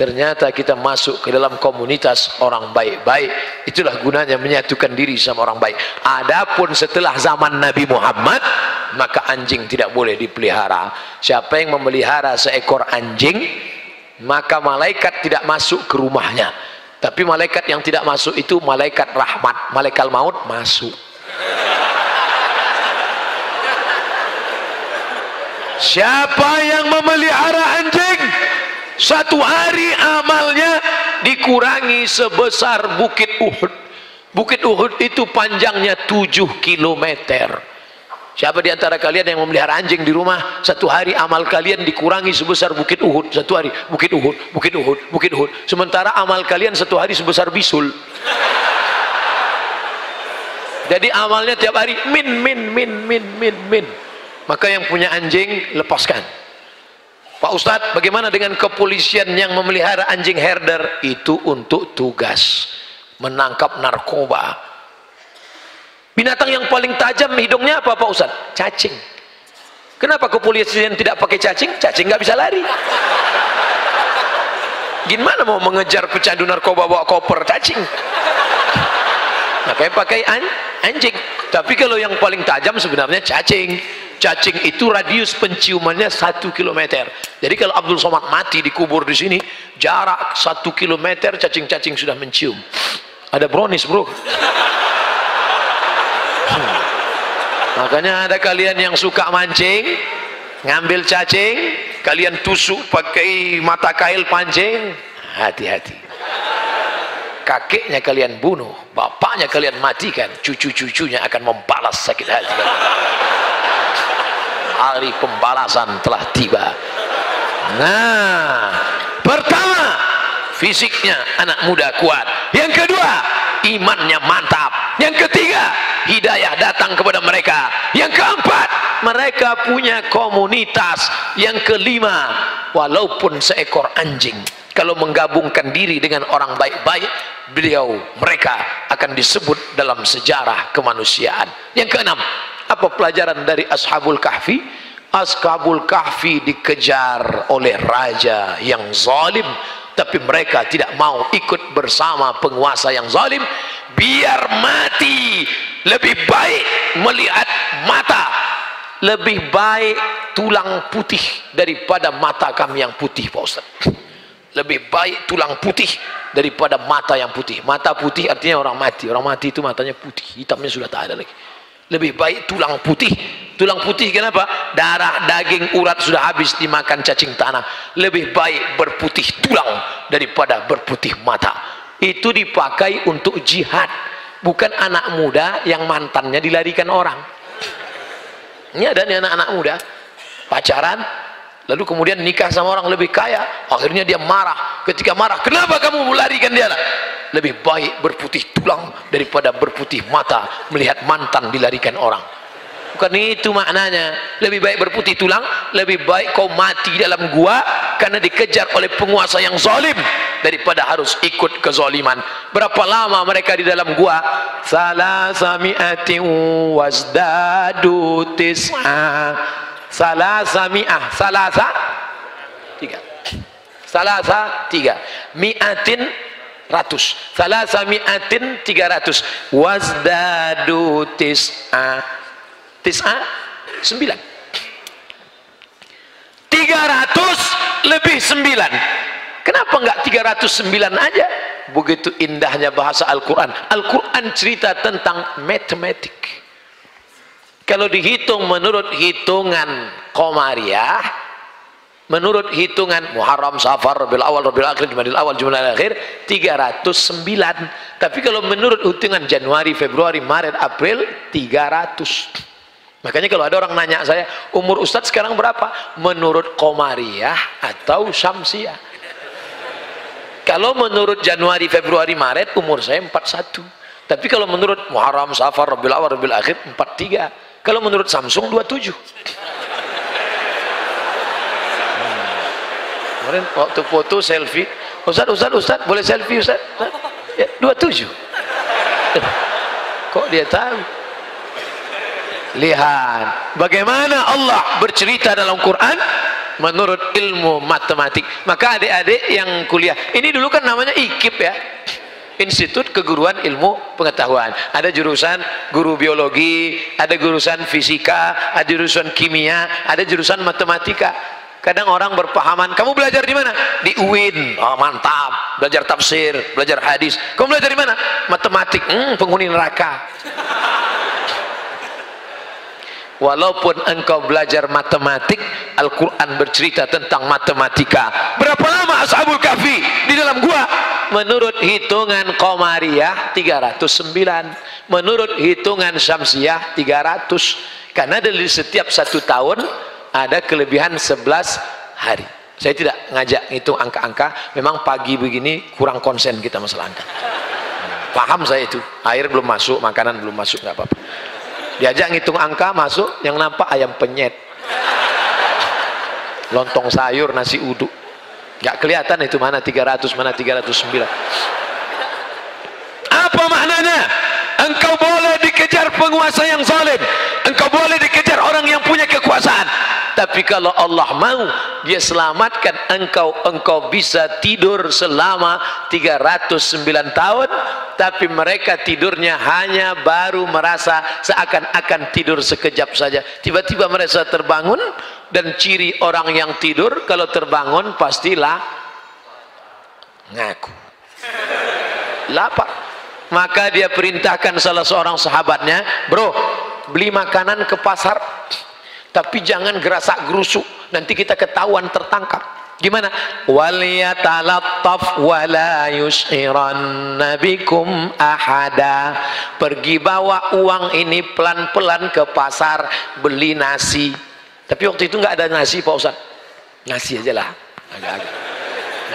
ternyata kita masuk ke dalam komunitas orang baik-baik. Itulah gunanya menyatukan diri sama orang baik. Adapun setelah zaman Nabi Muhammad maka anjing tidak boleh dipelihara. Siapa yang memelihara seekor anjing maka malaikat tidak masuk ke rumahnya. Tapi malaikat yang tidak masuk itu malaikat rahmat. Malaikat maut masuk. Siapa yang memelihara anjing satu hari amalnya dikurangi sebesar bukit Uhud. Bukit Uhud itu panjangnya 7 kilometer. Siapa di antara kalian yang memelihara anjing di rumah satu hari amal kalian dikurangi sebesar bukit Uhud. Satu hari bukit Uhud bukit Uhud bukit Uhud. Sementara amal kalian satu hari sebesar bisul. Jadi amalnya tiap hari min min min min min min. Maka yang punya anjing lepaskan Pak Ustadz bagaimana dengan kepolisian yang memelihara anjing herder? Itu untuk tugas menangkap narkoba. Binatang yang paling tajam hidungnya apa Pak Ustadz? Cacing. Kenapa kepolisian tidak pakai cacing? Cacing nggak bisa lari. Gimana mau mengejar pecandu narkoba bawa koper? Cacing. Makanya pakai anjing? Tapi kalau yang paling tajam sebenarnya cacing cacing itu radius penciumannya satu kilometer. Jadi kalau Abdul Somad mati dikubur di sini jarak satu kilometer cacing-cacing sudah mencium. Ada brownies bro. Hmm. makanya ada kalian yang suka mancing ngambil cacing kalian tusuk pakai mata kail pancing hati-hati. Kakeknya kalian bunuh bapaknya kalian matikan cucu-cucunya akan membalas sakit hati hari pembalasan telah tiba. Nah pertama fisiknya anak muda kuat. Yang kedua imannya mantap. Yang ketiga hidayah datang kepada mereka. Yang keempat mereka punya komunitas. Yang kelima walaupun seekor anjing kalau menggabungkan diri dengan orang baik-baik beliau mereka akan disebut dalam sejarah kemanusiaan. Yang keenam apa pelajaran dari ashabul kahfi? Ashabul kahfi dikejar oleh raja yang zalim tapi mereka tidak mau ikut bersama penguasa yang zalim. Biar mati lebih baik melihat mata. Lebih baik tulang putih daripada mata kami yang putih Pak Ustaz. Lebih baik tulang putih daripada mata yang putih. Mata putih artinya orang mati. Orang mati itu matanya putih hitamnya sudah tak ada lagi lebih baik tulang putih. Tulang putih kenapa? darah, daging, urat sudah habis dimakan cacing tanah. Lebih baik berputih tulang daripada berputih mata. Itu dipakai untuk jihad. Bukan anak muda yang mantannya dilarikan orang. Ini ada nih anak-anak muda. Pacaran lalu kemudian nikah sama orang lebih kaya akhirnya dia marah. Ketika marah kenapa kamu melarikan dia? Lebih baik berputih tulang daripada berputih mata melihat mantan dilarikan orang. Bukan itu maknanya. Lebih baik berputih tulang lebih baik kau mati dalam gua karena dikejar oleh penguasa yang zalim daripada harus ikut kezaliman. Berapa lama mereka di dalam gua? Salasami'atin wazdadu tis'a salasami'ah salasa? Tiga. Salasa tiga. Mi'atin ratus. Salasa mi'atin tiga ratus. Wazdadu tis'a. Tis'a? Sembilan. tiga ratus lebih sembilan. Kenapa enggak tiga ratus sembilan aja? Begitu indahnya bahasa Al-Quran. Al-Quran cerita tentang matematik kalau dihitung menurut hitungan Komariah menurut hitungan Muharram, Safar, Rabiul Awal, Rabiul Akhir, Jumadil Awal, Jumadil Akhir 309 tapi kalau menurut hitungan Januari, Februari, Maret, April 300 makanya kalau ada orang nanya saya umur Ustadz sekarang berapa? menurut Komariah atau Syamsiah. Kalau menurut Januari, Februari, Maret umur saya 41 tapi kalau menurut Muharram, Safar, Rabiul Awal, Rabiul Akhir 43 kalau menurut Samsung 27 kemarin waktu foto selfie. Ustaz, Ustaz, Ustaz, boleh selfie Ustaz? Ya, 27 kok dia tahu? Lihat bagaimana Allah bercerita dalam Quran menurut ilmu matematik. Maka adik-adik yang kuliah ini dulu kan namanya IKIP ya Institut Keguruan Ilmu Pengetahuan. Ada jurusan guru biologi ada jurusan fisika ada jurusan kimia ada jurusan matematika. Kadang orang berpahaman kamu belajar di mana? Di UIN oh mantap. Belajar tafsir belajar hadis. Kamu belajar di mana? Matematik. Hmm, penghuni neraka walaupun engkau belajar matematik Al-Quran bercerita tentang matematika. Berapa lama Ashabul Kahfi di dalam gua? Menurut hitungan Qamariyah 309 menurut hitungan Syamsiyah 300 karena dari setiap satu tahun ada kelebihan 11 hari. Saya tidak ngajak itu angka-angka. Memang pagi begini kurang konsen kita masalah angka. Paham saya itu? Air belum masuk makanan belum masuk nggak apa-apa diajak ngitung angka masuk yang nampak ayam penyet. Lontong sayur nasi uduk. Nggak kelihatan itu mana 300 mana 309 apa maknanya? Engkau boleh penguasa yang zalim. Engkau boleh dikejar orang yang punya kekuasaan. Tapi kalau Allah mau dia selamatkan engkau. Engkau bisa tidur selama 309 tahun tapi mereka tidurnya hanya baru merasa seakan-akan tidur sekejap saja. Tiba-tiba mereka terbangun dan ciri orang yang tidur kalau terbangun pastilah ngaku. Lapar maka dia perintahkan salah seorang sahabatnya bro beli makanan ke pasar tapi jangan gerasak gerusuk. Nanti kita ketahuan tertangkap. Gimana? Waliyatalattaf wala yus'iranna bikum ahada. Pergi bawa uang ini pelan-pelan ke pasar beli nasi. Tapi waktu itu nggak ada nasi Pak Ustaz. Nasi aja lah.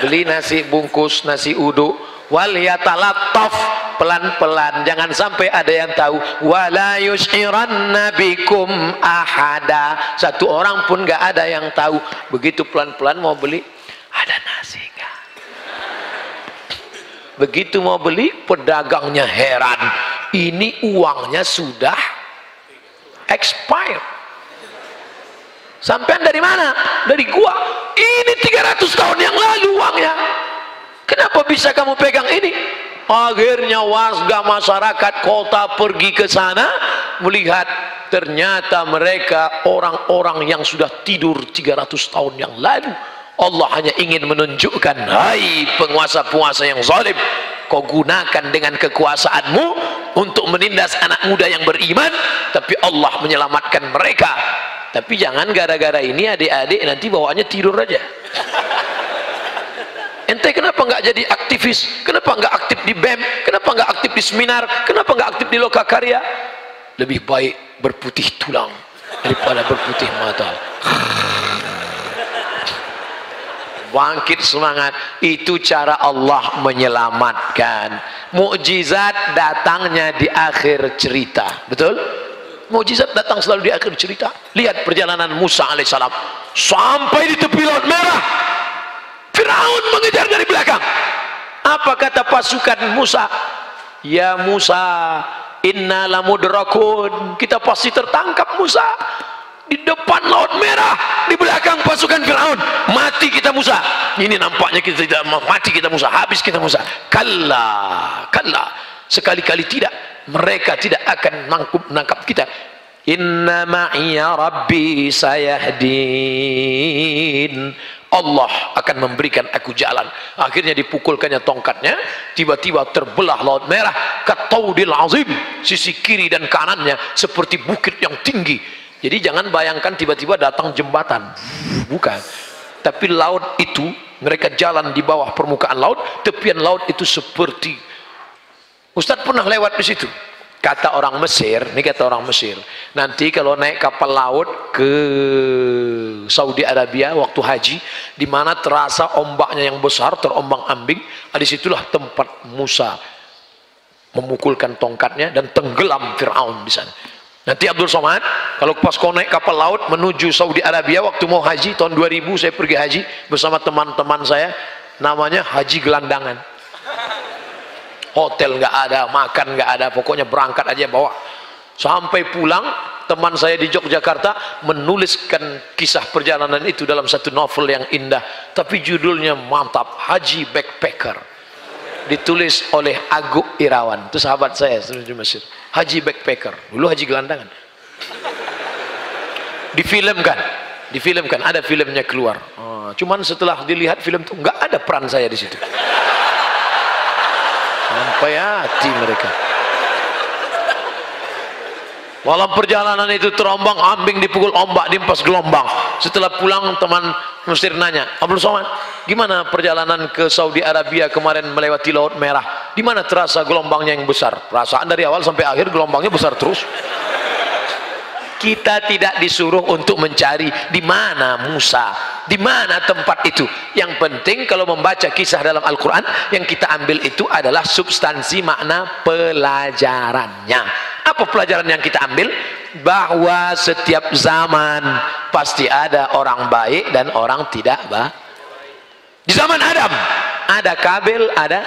Beli nasi bungkus nasi uduk wal yatalattaf pelan-pelan jangan sampai ada yang tahu. Wala yushiranna bikum ahada. Satu orang pun enggak ada yang tahu. Begitu pelan-pelan mau beli ada nasi enggak begitu mau beli pedagangnya heran. Ini uangnya sudah expired sampai dari mana? Dari gua. Ini 300 tahun yang lalu uangnya Kenapa bisa kamu pegang ini? Akhirnya warga masyarakat kota pergi ke sana melihat ternyata mereka orang-orang yang sudah tidur 300 tahun yang lalu. Allah hanya ingin menunjukkan, hai penguasa-penguasa yang zalim, kau gunakan dengan kekuasaanmu untuk menindas anak muda yang beriman, tapi Allah menyelamatkan mereka. Tapi jangan gara-gara ini adik-adik nanti bawaannya tidur aja ente kenapa nggak jadi aktivis? Kenapa nggak aktif di BEM? Kenapa nggak aktif di seminar? Kenapa nggak aktif di lokakarya lebih baik berputih tulang daripada berputih mata. Bangkit semangat. Itu cara Allah menyelamatkan. Mukjizat datangnya di akhir cerita. Betul? Mukjizat datang selalu di akhir cerita. Lihat perjalanan Musa alaihissalam. Sampai di tepi laut merah Firaun mengejar dari belakang. Apa kata pasukan Musa? Ya Musa inna lamudrakun kita pasti tertangkap Musa. Di depan laut merah di belakang pasukan Firaun. Mati kita Musa. Ini nampaknya kita tidak mati kita Musa. Habis kita Musa. Kalla kalla. Sekali-kali tidak mereka tidak akan nangkup nangkap kita. Inna ma'iya rabbi sayahdin Allah akan memberikan aku jalan. Akhirnya dipukulkannya tongkatnya tiba-tiba terbelah laut merah kataudil azim sisi kiri dan kanannya seperti bukit yang tinggi. Jadi jangan bayangkan tiba-tiba datang jembatan. Bukan. Tapi laut itu mereka jalan di bawah permukaan laut tepian laut itu seperti. Ustadz pernah lewat di situ kata orang Mesir ini kata orang Mesir. Nanti kalau naik kapal laut ke Saudi Arabia waktu haji di mana terasa ombaknya yang besar terombang ambing nah, di situlah tempat Musa memukulkan tongkatnya dan tenggelam Fir'aun di sana. Nanti Abdul Somad kalau pas kau naik kapal laut menuju Saudi Arabia waktu mau haji tahun 2000 saya pergi haji bersama teman-teman saya namanya haji gelandangan hotel nggak ada makan nggak ada pokoknya berangkat aja bawa. Sampai pulang teman saya di Yogyakarta menuliskan kisah perjalanan itu dalam satu novel yang indah tapi judulnya mantap Haji Backpacker. Ditulis oleh Aguk Irawan itu sahabat saya di Mesir. Haji Backpacker dulu Haji Gelandangan. Difilmkan difilmkan ada filmnya keluar. Oh, cuman setelah dilihat film itu nggak ada peran saya di situ sampai hati mereka. Walau perjalanan itu terombang ambing dipukul ombak diempas gelombang. Setelah pulang teman Mesir nanya Abdul Somad gimana perjalanan ke Saudi Arabia kemarin melewati Laut Merah? Di mana terasa gelombangnya yang besar? Perasaan dari awal sampai akhir gelombangnya besar terus kita tidak disuruh untuk mencari di mana Musa di mana tempat itu. Yang penting kalau membaca kisah dalam Al-Quran yang kita ambil itu adalah substansi makna pelajarannya. Apa pelajaran yang kita ambil? Bahwa setiap zaman pasti ada orang baik dan orang tidak baik di zaman Adam. Ada Kabil ada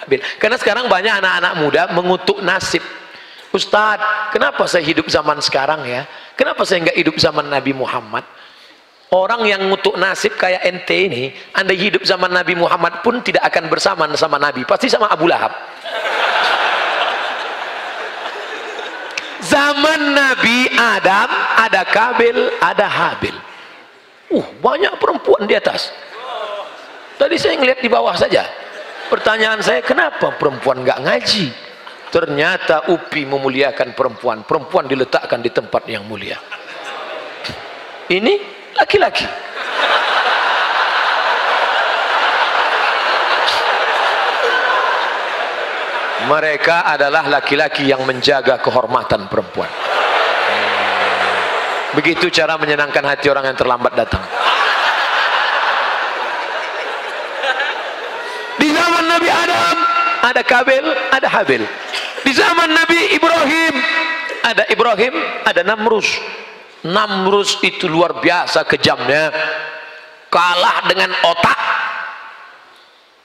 Habil. Karena sekarang banyak anak-anak muda mengutuk nasib Ustadz, kenapa saya hidup zaman sekarang ya? Kenapa saya nggak hidup zaman Nabi Muhammad? Orang yang ngutuk nasib kayak ente ini, anda hidup zaman Nabi Muhammad pun tidak akan bersama sama Nabi, pasti sama Abu Lahab. Zaman Nabi Adam ada Kabil, ada Habil. Uh, banyak perempuan di atas. Tadi saya ngeliat di bawah saja. Pertanyaan saya, kenapa perempuan nggak ngaji? Ternyata UPI memuliakan perempuan. Perempuan diletakkan di tempat yang mulia. Ini laki-laki. Mereka adalah laki-laki yang menjaga kehormatan perempuan. Begitu cara menyenangkan hati orang yang terlambat datang di zaman Nabi Adam ada Kabil, ada Habil. Di zaman Nabi Ibrahim ada Ibrahim ada Namrus. Namrus itu luar biasa kejamnya. Kalah dengan otak.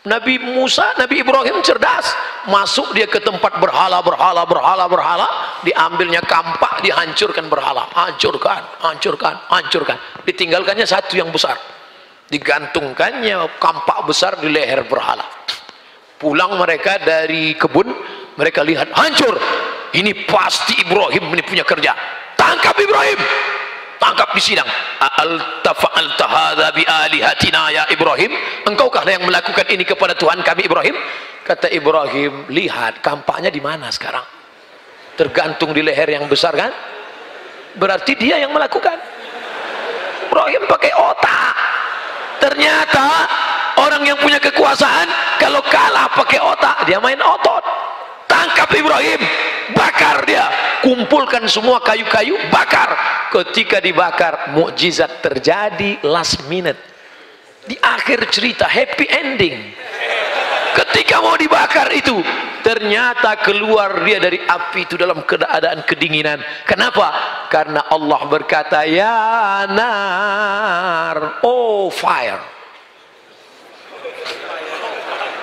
Nabi Musa, Nabi Ibrahim cerdas. Masuk dia ke tempat berhala, berhala, berhala, berhala. Diambilnya kampak, dihancurkan berhala. Hancurkan, hancurkan, hancurkan. Ditinggalkannya satu yang besar. Digantungkannya kampak besar di leher berhala pulang mereka dari kebun mereka lihat hancur! Ini pasti Ibrahim ini punya kerja. Tangkap Ibrahim! Tangkap di sidang. Ya Ibrahim? Engkaukah yang melakukan ini kepada Tuhan kami Ibrahim? Kata Ibrahim lihat kampaknya di mana sekarang? Tergantung di leher yang besar kan? Berarti dia yang melakukan. Ibrahim pakai otak. Ternyata orang yang punya kekuasaan kalau kalah pakai otak dia main otot. Tangkap Ibrahim bakar dia. Kumpulkan semua kayu-kayu bakar. Ketika dibakar mukjizat terjadi last minute. Di akhir cerita happy ending. Ketika mau dibakar itu ternyata keluar dia dari api itu dalam keadaan kedinginan. Kenapa? karena Allah berkata ya nar oh fire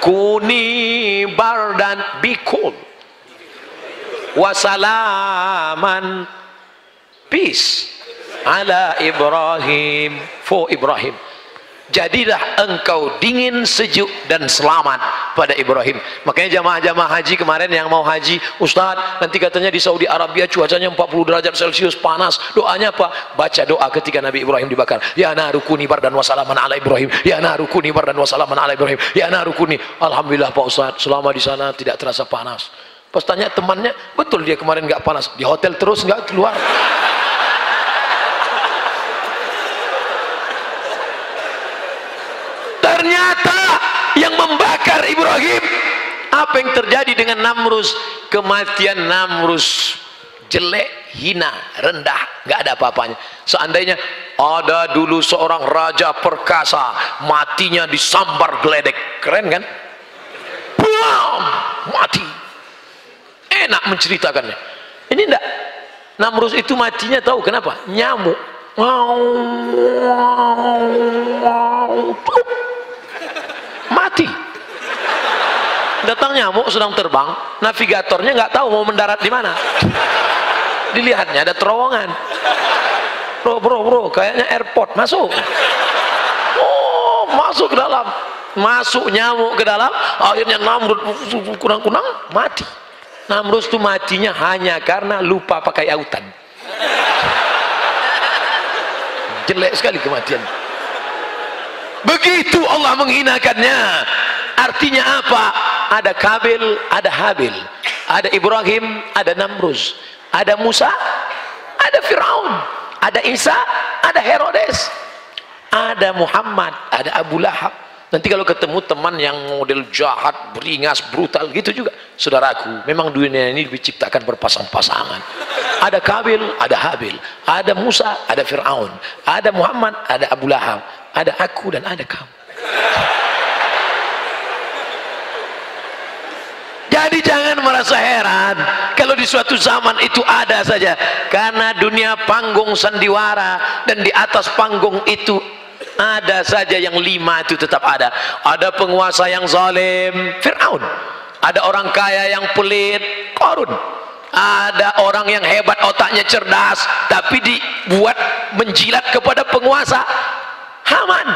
kuni bardan cool wasalaman. Peace. Ala Ibrahim. For Ibrahim jadilah engkau dingin sejuk dan selamat pada Ibrahim. Makanya jamaah-jamaah haji kemarin yang mau haji Ustaz nanti katanya di Saudi Arabia cuacanya 40 derajat celcius panas. Doanya apa? Baca doa ketika Nabi Ibrahim dibakar. Ya narukuni bardan wasalaman ala Ibrahim. Ya narukuni bardan wasalaman ala Ibrahim. Ya narukuni Alhamdulillah Pak Ustaz selama di sana tidak terasa panas. Pas tanya temannya betul dia kemarin nggak panas. Di hotel terus nggak keluar ternyata yang membakar Ibrahim apa yang terjadi dengan Namrus kematian Namrus jelek hina rendah nggak ada apa-apanya seandainya ada dulu seorang raja perkasa matinya disambar geledek keren kan Bam! mati enak menceritakannya ini enggak Namrus itu matinya tahu kenapa nyamuk mati datang nyamuk sedang terbang. Navigatornya nggak tahu mau mendarat di mana. Dilihatnya ada terowongan. Bro bro bro kayaknya airport masuk. Oh masuk ke dalam. Masuk nyamuk ke dalam akhirnya Namrud kurang-kurang mati. Namrud itu matinya hanya karena lupa pakai autan. Jelek sekali kematian. Begitu Allah menghinakannya. Artinya apa ada Kabil ada Habil. Ada Ibrahim ada Namrus ada Musa ada Firaun. Ada Isa ada Herodes. Ada Muhammad ada Abu Lahab. Nanti kalau ketemu teman yang model jahat beringas brutal gitu juga. Saudaraku memang dunia ini diciptakan berpasang-pasangan. Ada Kabil ada Habil. Ada Musa ada Firaun. Ada Muhammad ada Abu Lahab. Ada aku dan ada kamu jadi jangan merasa heran kalau di suatu zaman itu ada saja. Karena dunia panggung sandiwara dan di atas panggung itu ada saja yang lima itu tetap ada. Ada penguasa yang zalim Fir'aun. Ada orang kaya yang pelit Korun. Ada orang yang hebat otaknya cerdas tapi dibuat menjilat kepada penguasa Haman.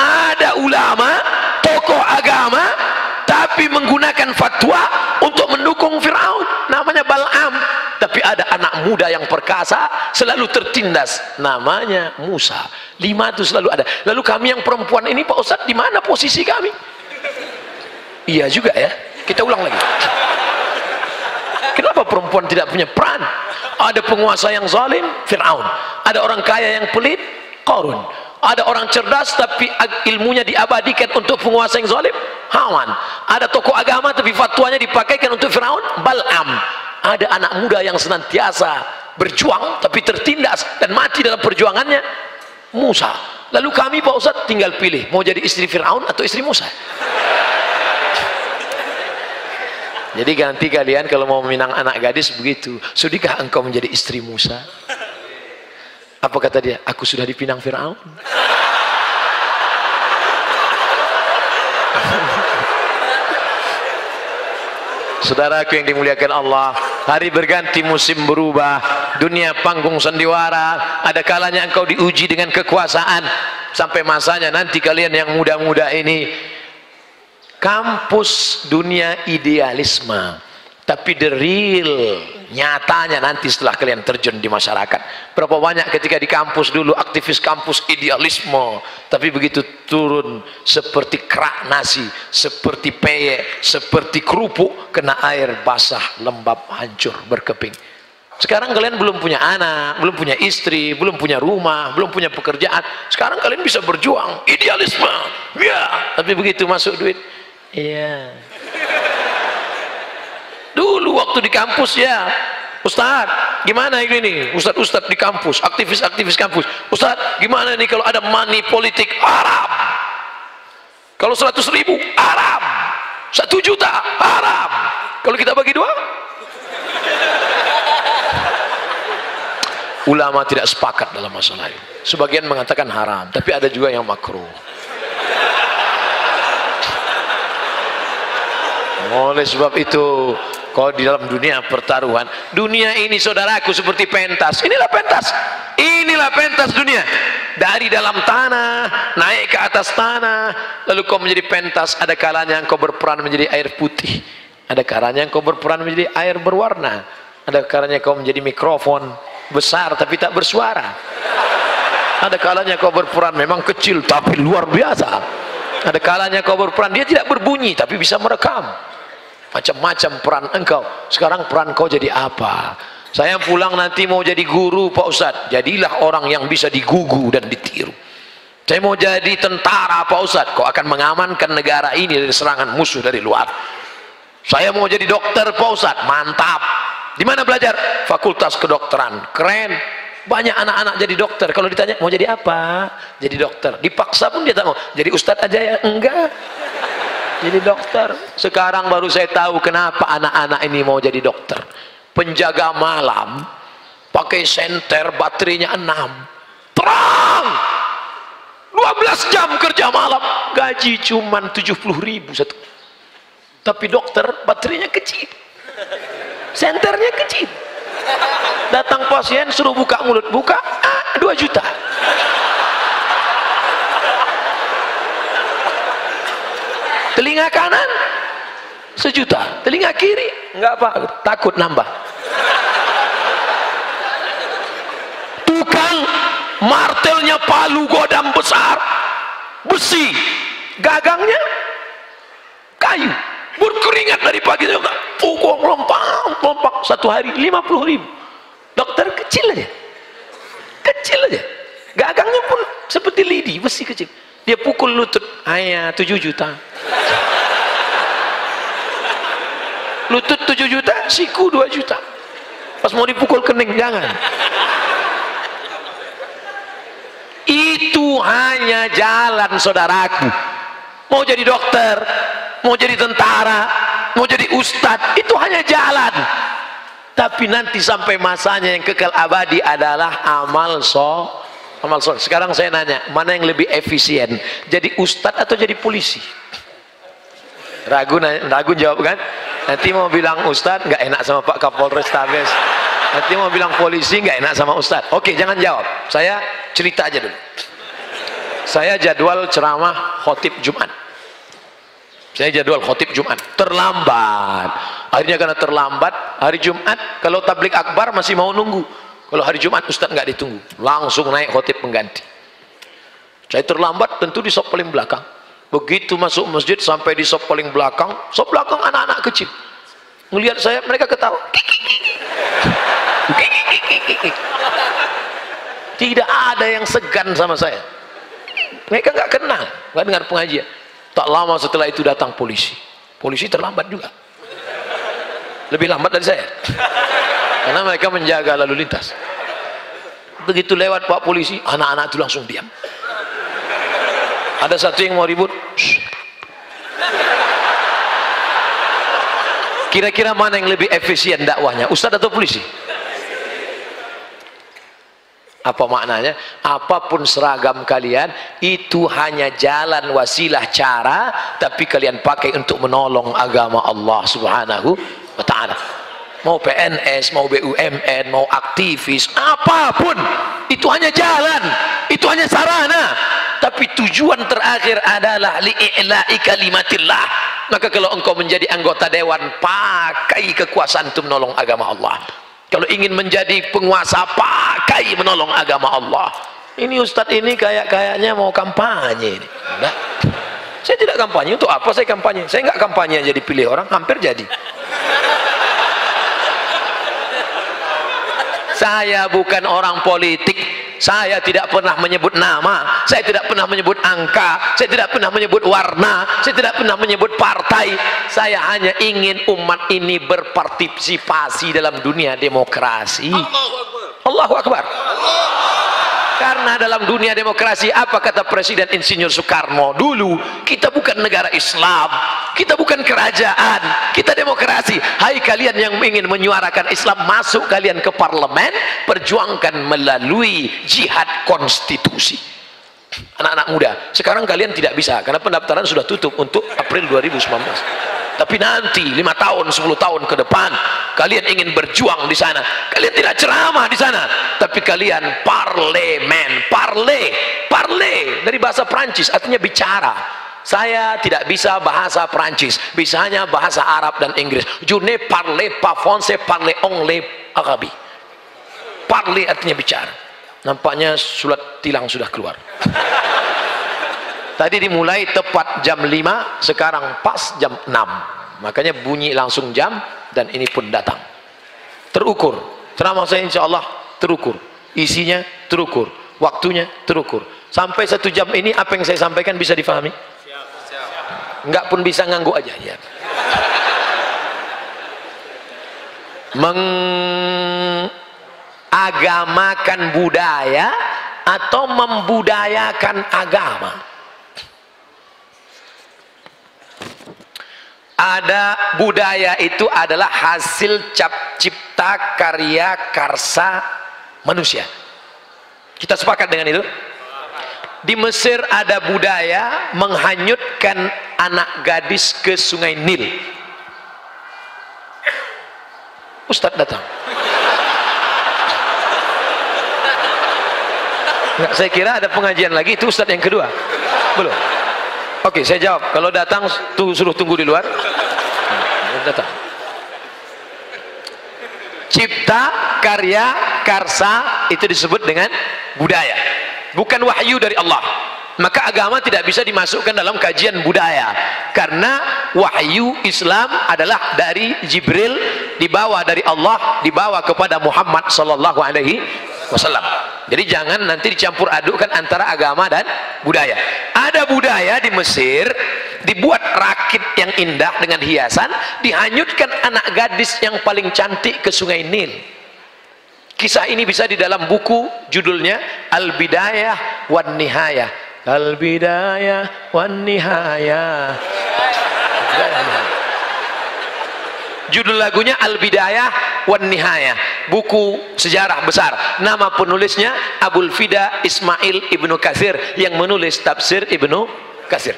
Ada ulama tokoh agama tapi menggunakan fatwa untuk mendukung Fir'aun. Namanya Bal'am. Tapi ada anak muda yang perkasa selalu tertindas. Namanya Musa. Lima itu selalu ada. Lalu kami yang perempuan ini Pak Ustadz di mana posisi kami? Iya juga ya. Kita ulang lagi. Kenapa perempuan tidak punya peran? Ada penguasa yang zalim Fir'aun. Ada orang kaya yang pelit Qarun ada orang cerdas tapi ilmunya diabadikan untuk penguasa yang zalim? Hawan. Ada tokoh agama tapi fatwanya dipakaikan untuk Firaun? Bal'am. Ada anak muda yang senantiasa berjuang tapi tertindas dan mati dalam perjuangannya? Musa. Lalu kami Pak Ustaz tinggal pilih mau jadi istri Firaun atau istri Musa? Jadi ganti kalian kalau mau meminang anak gadis begitu. Sudikah engkau menjadi istri Musa apa kata dia? Aku sudah dipinang Fir'aun. Saudaraku yang dimuliakan Allah, hari berganti musim berubah, dunia panggung sandiwara, ada kalanya engkau diuji dengan kekuasaan sampai masanya nanti kalian yang muda-muda ini kampus dunia idealisme tapi the real nyatanya nanti setelah kalian terjun di masyarakat. Berapa banyak ketika di kampus dulu aktivis kampus idealisme. Tapi begitu turun seperti kerak nasi seperti peyek seperti kerupuk kena air basah lembab hancur berkeping. Sekarang kalian belum punya anak belum punya istri belum punya rumah belum punya pekerjaan. Sekarang kalian bisa berjuang idealisme. Ya tapi begitu masuk duit. Iya. dulu waktu di kampus ya Ustaz, gimana ini? Ustaz-ustaz di kampus, aktivis-aktivis kampus. Ustaz, gimana nih kalau ada money politik haram? Kalau 100 ribu, haram. Satu juta, haram. Kalau kita bagi dua? Ulama tidak sepakat dalam masalah ini. Sebagian mengatakan haram, tapi ada juga yang makruh. Oleh sebab itu, kalau di dalam dunia pertaruhan dunia ini saudaraku seperti pentas. Inilah pentas. Inilah pentas dunia. Dari dalam tanah naik ke atas tanah lalu kau menjadi pentas. Ada kalanya kau berperan menjadi air putih. Ada kalanya kau berperan menjadi air berwarna. Ada kalanya kau menjadi mikrofon besar tapi tak bersuara. Ada kalanya kau berperan memang kecil tapi luar biasa. Ada kalanya kau berperan dia tidak berbunyi tapi bisa merekam macam-macam peran engkau. Sekarang peran kau jadi apa? Saya pulang nanti mau jadi guru Pak Ustadz jadilah orang yang bisa digugu dan ditiru. Saya mau jadi tentara Pak Ustadz kau akan mengamankan negara ini dari serangan musuh dari luar. Saya mau jadi dokter Pak Ustadz mantap. Di mana belajar? Fakultas kedokteran. Keren. Banyak anak-anak jadi dokter. Kalau ditanya mau jadi apa? Jadi dokter. Dipaksa pun dia tak mau. Jadi ustadz aja ya? Enggak jadi dokter. Sekarang baru saya tahu kenapa anak-anak ini mau jadi dokter. Penjaga malam pakai senter baterainya 6 terang! 12 jam kerja malam gaji cuma 70 ribu satu. Tapi dokter baterainya kecil. Senternya kecil. Datang pasien suruh buka mulut. Buka ah, 2 juta telinga kanan sejuta. Telinga kiri enggak apa takut nambah. Tukang martelnya palu godam besar besi gagangnya kayu. Berkeringat dari pagi pukul lompat lompat satu hari 50 ribu. Dokter kecil aja. Kecil aja. Gagangnya pun seperti lidi besi kecil. Dia pukul lutut. Ayah 7 juta lutut 7 juta siku 2 juta. Pas mau dipukul kening jangan. Itu hanya jalan saudaraku. Mau jadi dokter mau jadi tentara mau jadi ustadz itu hanya jalan. Tapi nanti sampai masanya yang kekal abadi adalah amal so amal soleh sekarang saya nanya mana yang lebih efisien? Jadi ustadz atau jadi polisi ragu ragu jawab kan? Nanti mau bilang ustadz nggak enak sama pak kapolres tabes. Nanti mau bilang polisi nggak enak sama ustadz oke jangan jawab. Saya cerita aja dulu. Saya jadwal ceramah khotib jumat. Saya jadwal khotib jumat. Terlambat. Akhirnya karena terlambat hari jumat kalau tablik akbar masih mau nunggu. Kalau hari Jumat Ustaz nggak ditunggu. Langsung naik khotib pengganti. Saya terlambat tentu di sop paling belakang begitu masuk masjid sampai di sop paling belakang sop belakang anak-anak kecil. Melihat saya mereka ketawa. Tidak ada yang segan sama saya. Mereka nggak kenal nggak dengar pengajian. Tak lama setelah itu datang polisi. Polisi terlambat juga. Lebih lambat dari saya. Karena mereka menjaga lalu lintas. Begitu lewat pak polisi anak-anak itu langsung diam ada satu yang mau ribut? Kira-kira mana yang lebih efisien dakwahnya? Ustadz atau polisi? Apa maknanya? Apa pun seragam kalian itu hanya jalan wasilah cara tapi kalian pakai untuk menolong agama Allah subhanahu wa ta'ala. Mau PNS, mau BUMN, mau aktivis, apa pun itu hanya jalan, itu hanya sarana. Tapi tujuan terakhir adalah li'i'la'i kalimatillah. Maka kalau engkau menjadi anggota dewan, pakai kekuasaan untuk menolong agama Allah. Kalau ingin menjadi penguasa, pakai menolong agama Allah. Ini ustadz ini kayak-kayaknya mau kampanye ini. Enggak. Saya tidak kampanye. Untuk apa saya kampanye? Saya enggak kampanye jadi pilih orang, hampir jadi. saya bukan orang politik saya tidak pernah menyebut nama. Saya tidak pernah menyebut angka. Saya tidak pernah menyebut warna. Saya tidak pernah menyebut partai. Saya hanya ingin umat ini berpartisipasi dalam dunia demokrasi. Allahu Akbar karena dalam dunia demokrasi apa kata Presiden Insinyur Soekarno? Dulu kita bukan negara Islam kita bukan kerajaan kita demokrasi. Hai kalian yang ingin menyuarakan Islam masuk kalian ke parlemen perjuangkan melalui jihad konstitusi. Anak-anak muda sekarang kalian tidak bisa karena pendaftaran sudah tutup untuk April 2019 tapi nanti lima tahun, sepuluh tahun ke depan kalian ingin berjuang di sana. Kalian tidak ceramah di sana. Tapi kalian parlemen. Parle. Parle. Dari bahasa Prancis artinya bicara. Saya tidak bisa bahasa Prancis bisanya bahasa Arab dan Inggris. Je ne parle pas français parle anglais arabi parle artinya bicara. Nampaknya surat tilang sudah keluar tadi dimulai tepat jam 5 sekarang pas jam 6 makanya bunyi langsung jam dan ini pun datang. Terukur. Ceramah saya insya Allah terukur. Isinya terukur. Waktunya terukur. Sampai satu jam ini apa yang saya sampaikan bisa difahami? Enggak pun bisa nganggu aja ya mengagamakan budaya atau membudayakan agama ada budaya itu adalah hasil cap cipta karya karsa manusia. Kita sepakat dengan itu? Di Mesir ada budaya menghanyutkan anak gadis ke sungai Nil. Ustadz datang. Nggak, saya kira ada pengajian lagi itu Ustadz yang kedua. Belum Oke, saya jawab. Kalau datang tuh suruh tunggu di luar. Datang. Cipta, karya, karsa itu disebut dengan budaya. Bukan wahyu dari Allah. Maka agama tidak bisa dimasukkan dalam kajian budaya. Karena wahyu Islam adalah dari Jibril dibawa dari Allah dibawa kepada Muhammad sallallahu alaihi wasallam. Jadi jangan nanti dicampur adukkan antara agama dan budaya. Ada budaya di Mesir dibuat rakit yang indah dengan hiasan, dihanyutkan anak gadis yang paling cantik ke Sungai Nil. Kisah ini bisa di dalam buku judulnya Al-Bidayah wan Nihayah. Al-Bidayah wan Nihayah. Judul lagunya Al-Bidayah wan Nihayah. Buku sejarah besar. Nama penulisnya Abul Fida Ismail Ibnu Katsir yang menulis tafsir Ibnu Katsir.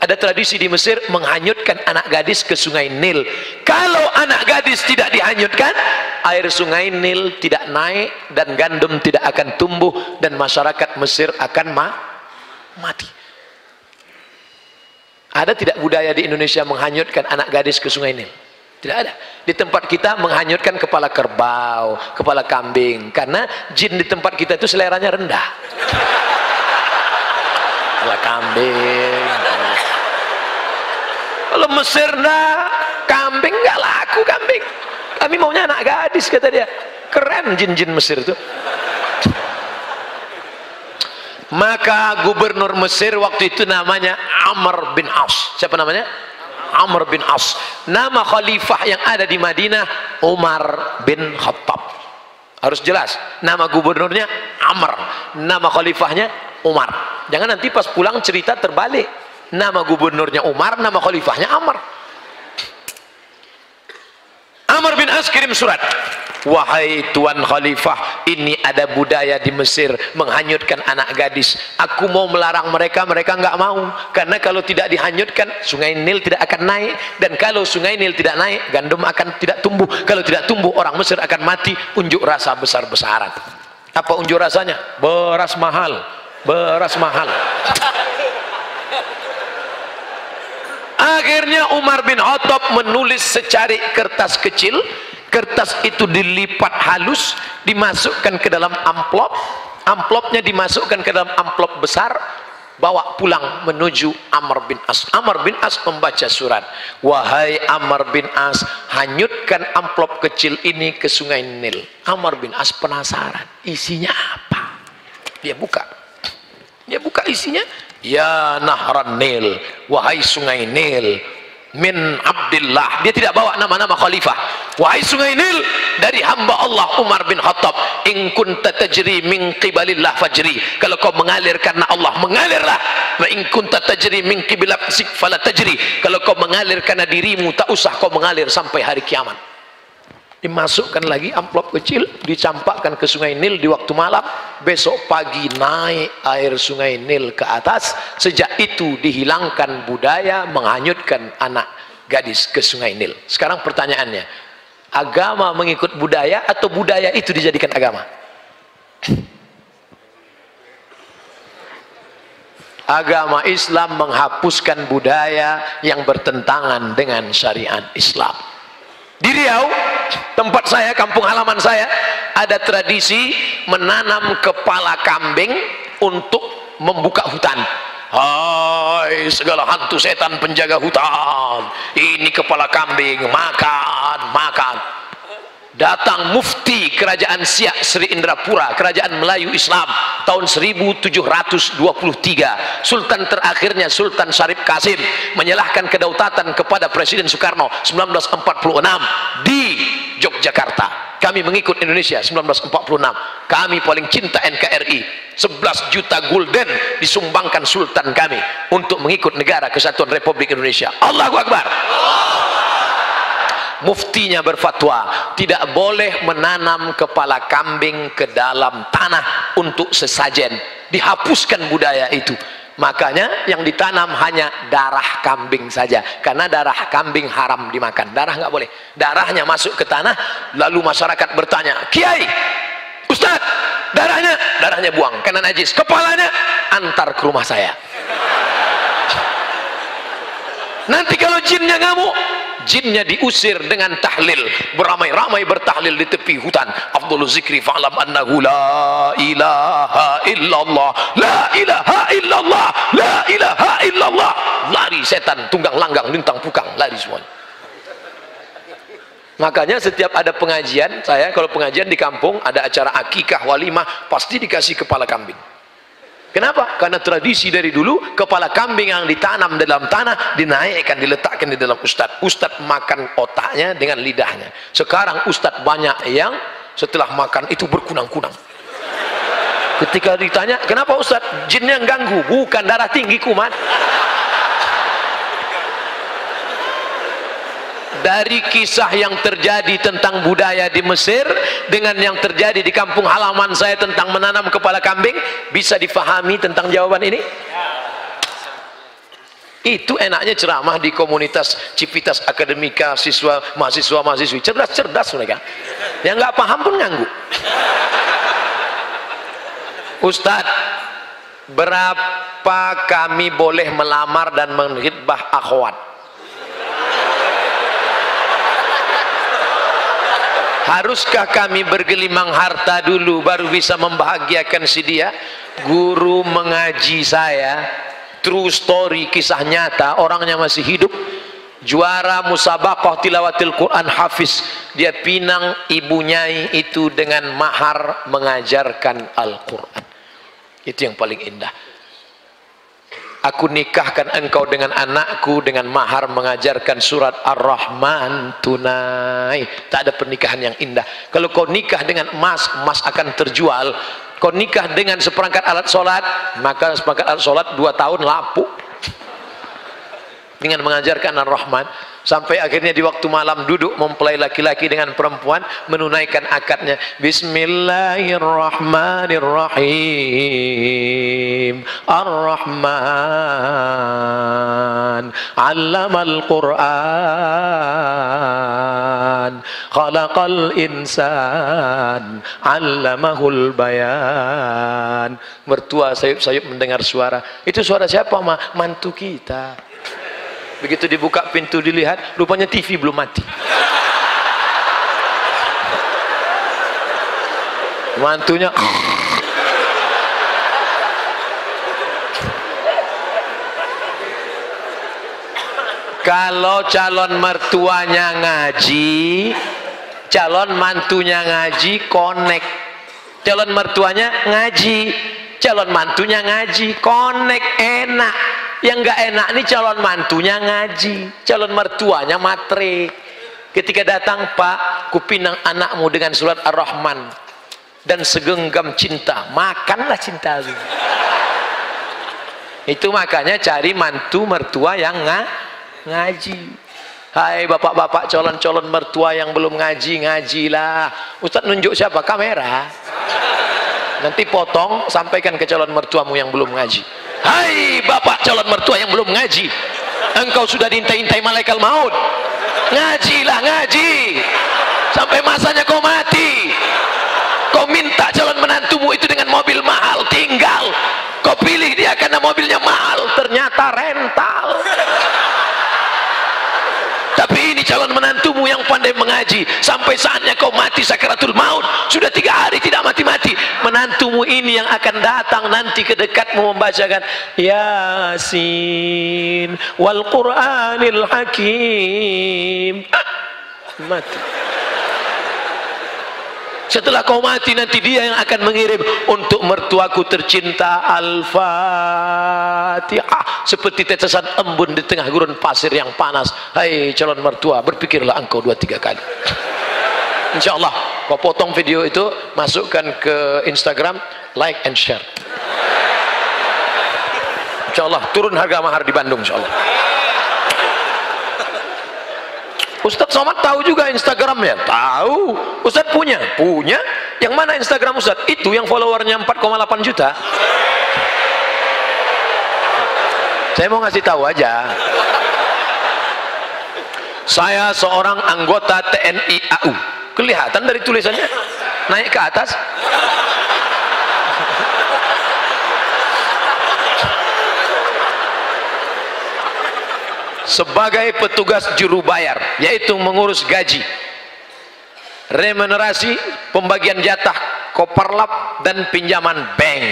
Ada tradisi di Mesir menghanyutkan anak gadis ke sungai Nil. Kalau anak gadis tidak dihanyutkan, air sungai Nil tidak naik dan gandum tidak akan tumbuh dan masyarakat Mesir akan ma mati. Ada tidak budaya di Indonesia menghanyutkan anak gadis ke sungai Nil? Tidak ada. Di tempat kita menghanyutkan kepala kerbau, kepala kambing. Karena jin di tempat kita itu seleranya rendah. Kepala kambing. Kalau Mesir nah, kambing nggak laku kambing. Kami maunya anak gadis kata dia. Keren jin-jin Mesir itu. Maka gubernur Mesir waktu itu namanya Amr bin As. Siapa namanya? Amr bin As. Nama khalifah yang ada di Madinah Umar bin Khattab. Harus jelas nama gubernurnya Amr nama khalifahnya Umar. Jangan nanti pas pulang cerita terbalik. Nama gubernurnya Umar nama khalifahnya Amr. Amr bin As kirim surat Wahai Tuan Khalifah, ini ada budaya di Mesir menghanyutkan anak gadis. Aku mau melarang mereka, mereka enggak mau. Karena kalau tidak dihanyutkan, sungai Nil tidak akan naik. Dan kalau sungai Nil tidak naik, gandum akan tidak tumbuh. Kalau tidak tumbuh, orang Mesir akan mati. Unjuk rasa besar-besaran. Apa unjuk rasanya? Beras mahal. Beras mahal. Akhirnya Umar bin Khattab menulis secari kertas kecil kertas itu dilipat halus dimasukkan ke dalam amplop. Amplopnya dimasukkan ke dalam amplop besar bawa pulang menuju Amr bin As. Amr bin As membaca surat. Wahai Amr bin As hanyutkan amplop kecil ini ke sungai Nil. Amr bin As penasaran isinya apa? Dia buka. Dia buka isinya. Ya nahran nil wahai sungai nil min Abdullah dia tidak bawa nama-nama khalifah. Wahai sungai Nil dari hamba Allah Umar bin Khattab in kunta tajri min qibalillah fajri. Kalau kau mengalir karena Allah mengalirlah. Wa in kunta tajri min qibalak fala tajri. Kalau kau mengalir karena dirimu tak usah kau mengalir sampai hari kiamat dimasukkan lagi amplop kecil dicampakkan ke sungai Nil di waktu malam. Besok pagi naik air sungai Nil ke atas. Sejak itu dihilangkan budaya menghanyutkan anak gadis ke sungai Nil. Sekarang pertanyaannya agama mengikut budaya atau budaya itu dijadikan agama? Agama Islam menghapuskan budaya yang bertentangan dengan syariat Islam di Riau tempat saya kampung halaman saya ada tradisi menanam kepala kambing untuk membuka hutan. Hai segala hantu setan penjaga hutan. Ini kepala kambing makan makan datang mufti kerajaan Siak Sri Indrapura kerajaan Melayu Islam tahun 1723 sultan terakhirnya Sultan Syarif Kasim menyalahkan kedaulatan kepada Presiden Soekarno 1946 di Yogyakarta. Kami mengikut Indonesia 1946 kami paling cinta NKRI 11 juta gulden disumbangkan sultan kami untuk mengikut negara kesatuan Republik Indonesia. Allahu Akbar muftinya berfatwa tidak boleh menanam kepala kambing ke dalam tanah untuk sesajen. Dihapuskan budaya itu. Makanya yang ditanam hanya darah kambing saja. Karena darah kambing haram dimakan. Darah nggak boleh. Darahnya masuk ke tanah lalu masyarakat bertanya kiai ustad darahnya? Darahnya buang. Karena najis. Kepalanya? Antar ke rumah saya. Nanti kalau jinnya ngamuk jinnya diusir dengan tahlil. Beramai-ramai bertahlil di tepi hutan. Abdul Zikri fa'lam annahu la ilaha illallah. La ilaha illallah. La ilaha illallah. Lari setan tunggang langgang lintang pukang. Lari semuanya makanya setiap ada pengajian saya kalau pengajian di kampung ada acara akikah walimah pasti dikasih kepala kambing Kenapa? Karena tradisi dari dulu kepala kambing yang ditanam dalam tanah dinaikkan, diletakkan di dalam ustad. Ustad makan otaknya dengan lidahnya. Sekarang ustad banyak yang setelah makan itu berkunang-kunang. Ketika ditanya, kenapa ustad? Jinnya ganggu, bukan darah tinggi kuman. Dari kisah yang terjadi tentang budaya di Mesir dengan yang terjadi di kampung halaman saya tentang menanam kepala kambing bisa difahami tentang jawaban ini? Itu enaknya ceramah di komunitas Civitas Akademika siswa mahasiswa mahasiswi. Cerdas-cerdas mereka. Yang nggak paham pun nganggu. Ustadz berapa kami boleh melamar dan menghitbah akhwat haruskah kami bergelimang harta dulu baru bisa membahagiakan si dia? Guru mengaji saya. True story kisah nyata. Orangnya masih hidup. Juara musabaqah tilawatil Quran hafiz. Dia pinang ibu nyai itu dengan mahar mengajarkan Al-Quran. Itu yang paling indah aku nikahkan engkau dengan anakku dengan mahar mengajarkan surat Ar-Rahman tunai. Tak ada pernikahan yang indah. Kalau kau nikah dengan emas emas akan terjual. Kau nikah dengan seperangkat alat solat maka seperangkat alat solat dua tahun lapuk dengan mengajarkan Ar-Rahman sampai akhirnya di waktu malam duduk mempelai laki-laki dengan perempuan menunaikan akadnya. Bismillahirrahmanirrahim. Ar-Rahman Allamal Quran. Khalaqal insan Allamahul bayan. Mertua sayup-sayup mendengar suara. Itu suara siapa ma? mantu kita begitu dibuka pintu dilihat rupanya TV belum mati. Mantunya. Kalau calon mertuanya ngaji calon mantunya ngaji connect. Calon mertuanya ngaji calon mantunya ngaji konek enak yang nggak enak nih calon mantunya ngaji calon mertuanya matre ketika datang pak kupinang anakmu dengan surat ar-rahman dan segenggam cinta makanlah cinta lu itu makanya cari mantu mertua yang nga, ngaji Hai bapak-bapak calon-calon mertua yang belum ngaji, ngajilah. Ustaz nunjuk siapa? Kamera. Nanti potong, sampaikan ke calon mertuamu yang belum ngaji. Hai bapak calon mertua yang belum ngaji. Engkau sudah diintai-intai malaikat maut. Ngajilah, ngaji. Sampai masanya kau mati. Kau minta calon menantumu itu dengan mobil mahal, tinggal. Kau pilih dia karena mobilnya mahal, ternyata rental tapi ini calon menantumu yang pandai mengaji sampai saatnya kau mati sakaratul maut. Sudah tiga hari tidak mati-mati. Menantumu ini yang akan datang nanti ke dekatmu membacakan Yasin wal Quranil Hakim. Mati setelah kau mati nanti dia yang akan mengirim untuk mertuaku tercinta Al-Fatihah seperti tetesan embun di tengah gurun pasir yang panas. Hai calon mertua berpikirlah engkau dua tiga kali. Insyaallah kau potong video itu masukkan ke Instagram like and share. Insyaallah turun harga mahar di Bandung insyaallah Ustadz Somad tahu juga Instagramnya? Tahu. Ustadz punya? Punya. Yang mana Instagram Ustadz? Itu yang followernya 4,8 juta. Saya mau ngasih tahu aja. Saya seorang anggota TNI AU. Kelihatan dari tulisannya. Naik ke atas. Sebagai petugas juru bayar yaitu mengurus gaji remunerasi pembagian jatah koperlap dan pinjaman bank.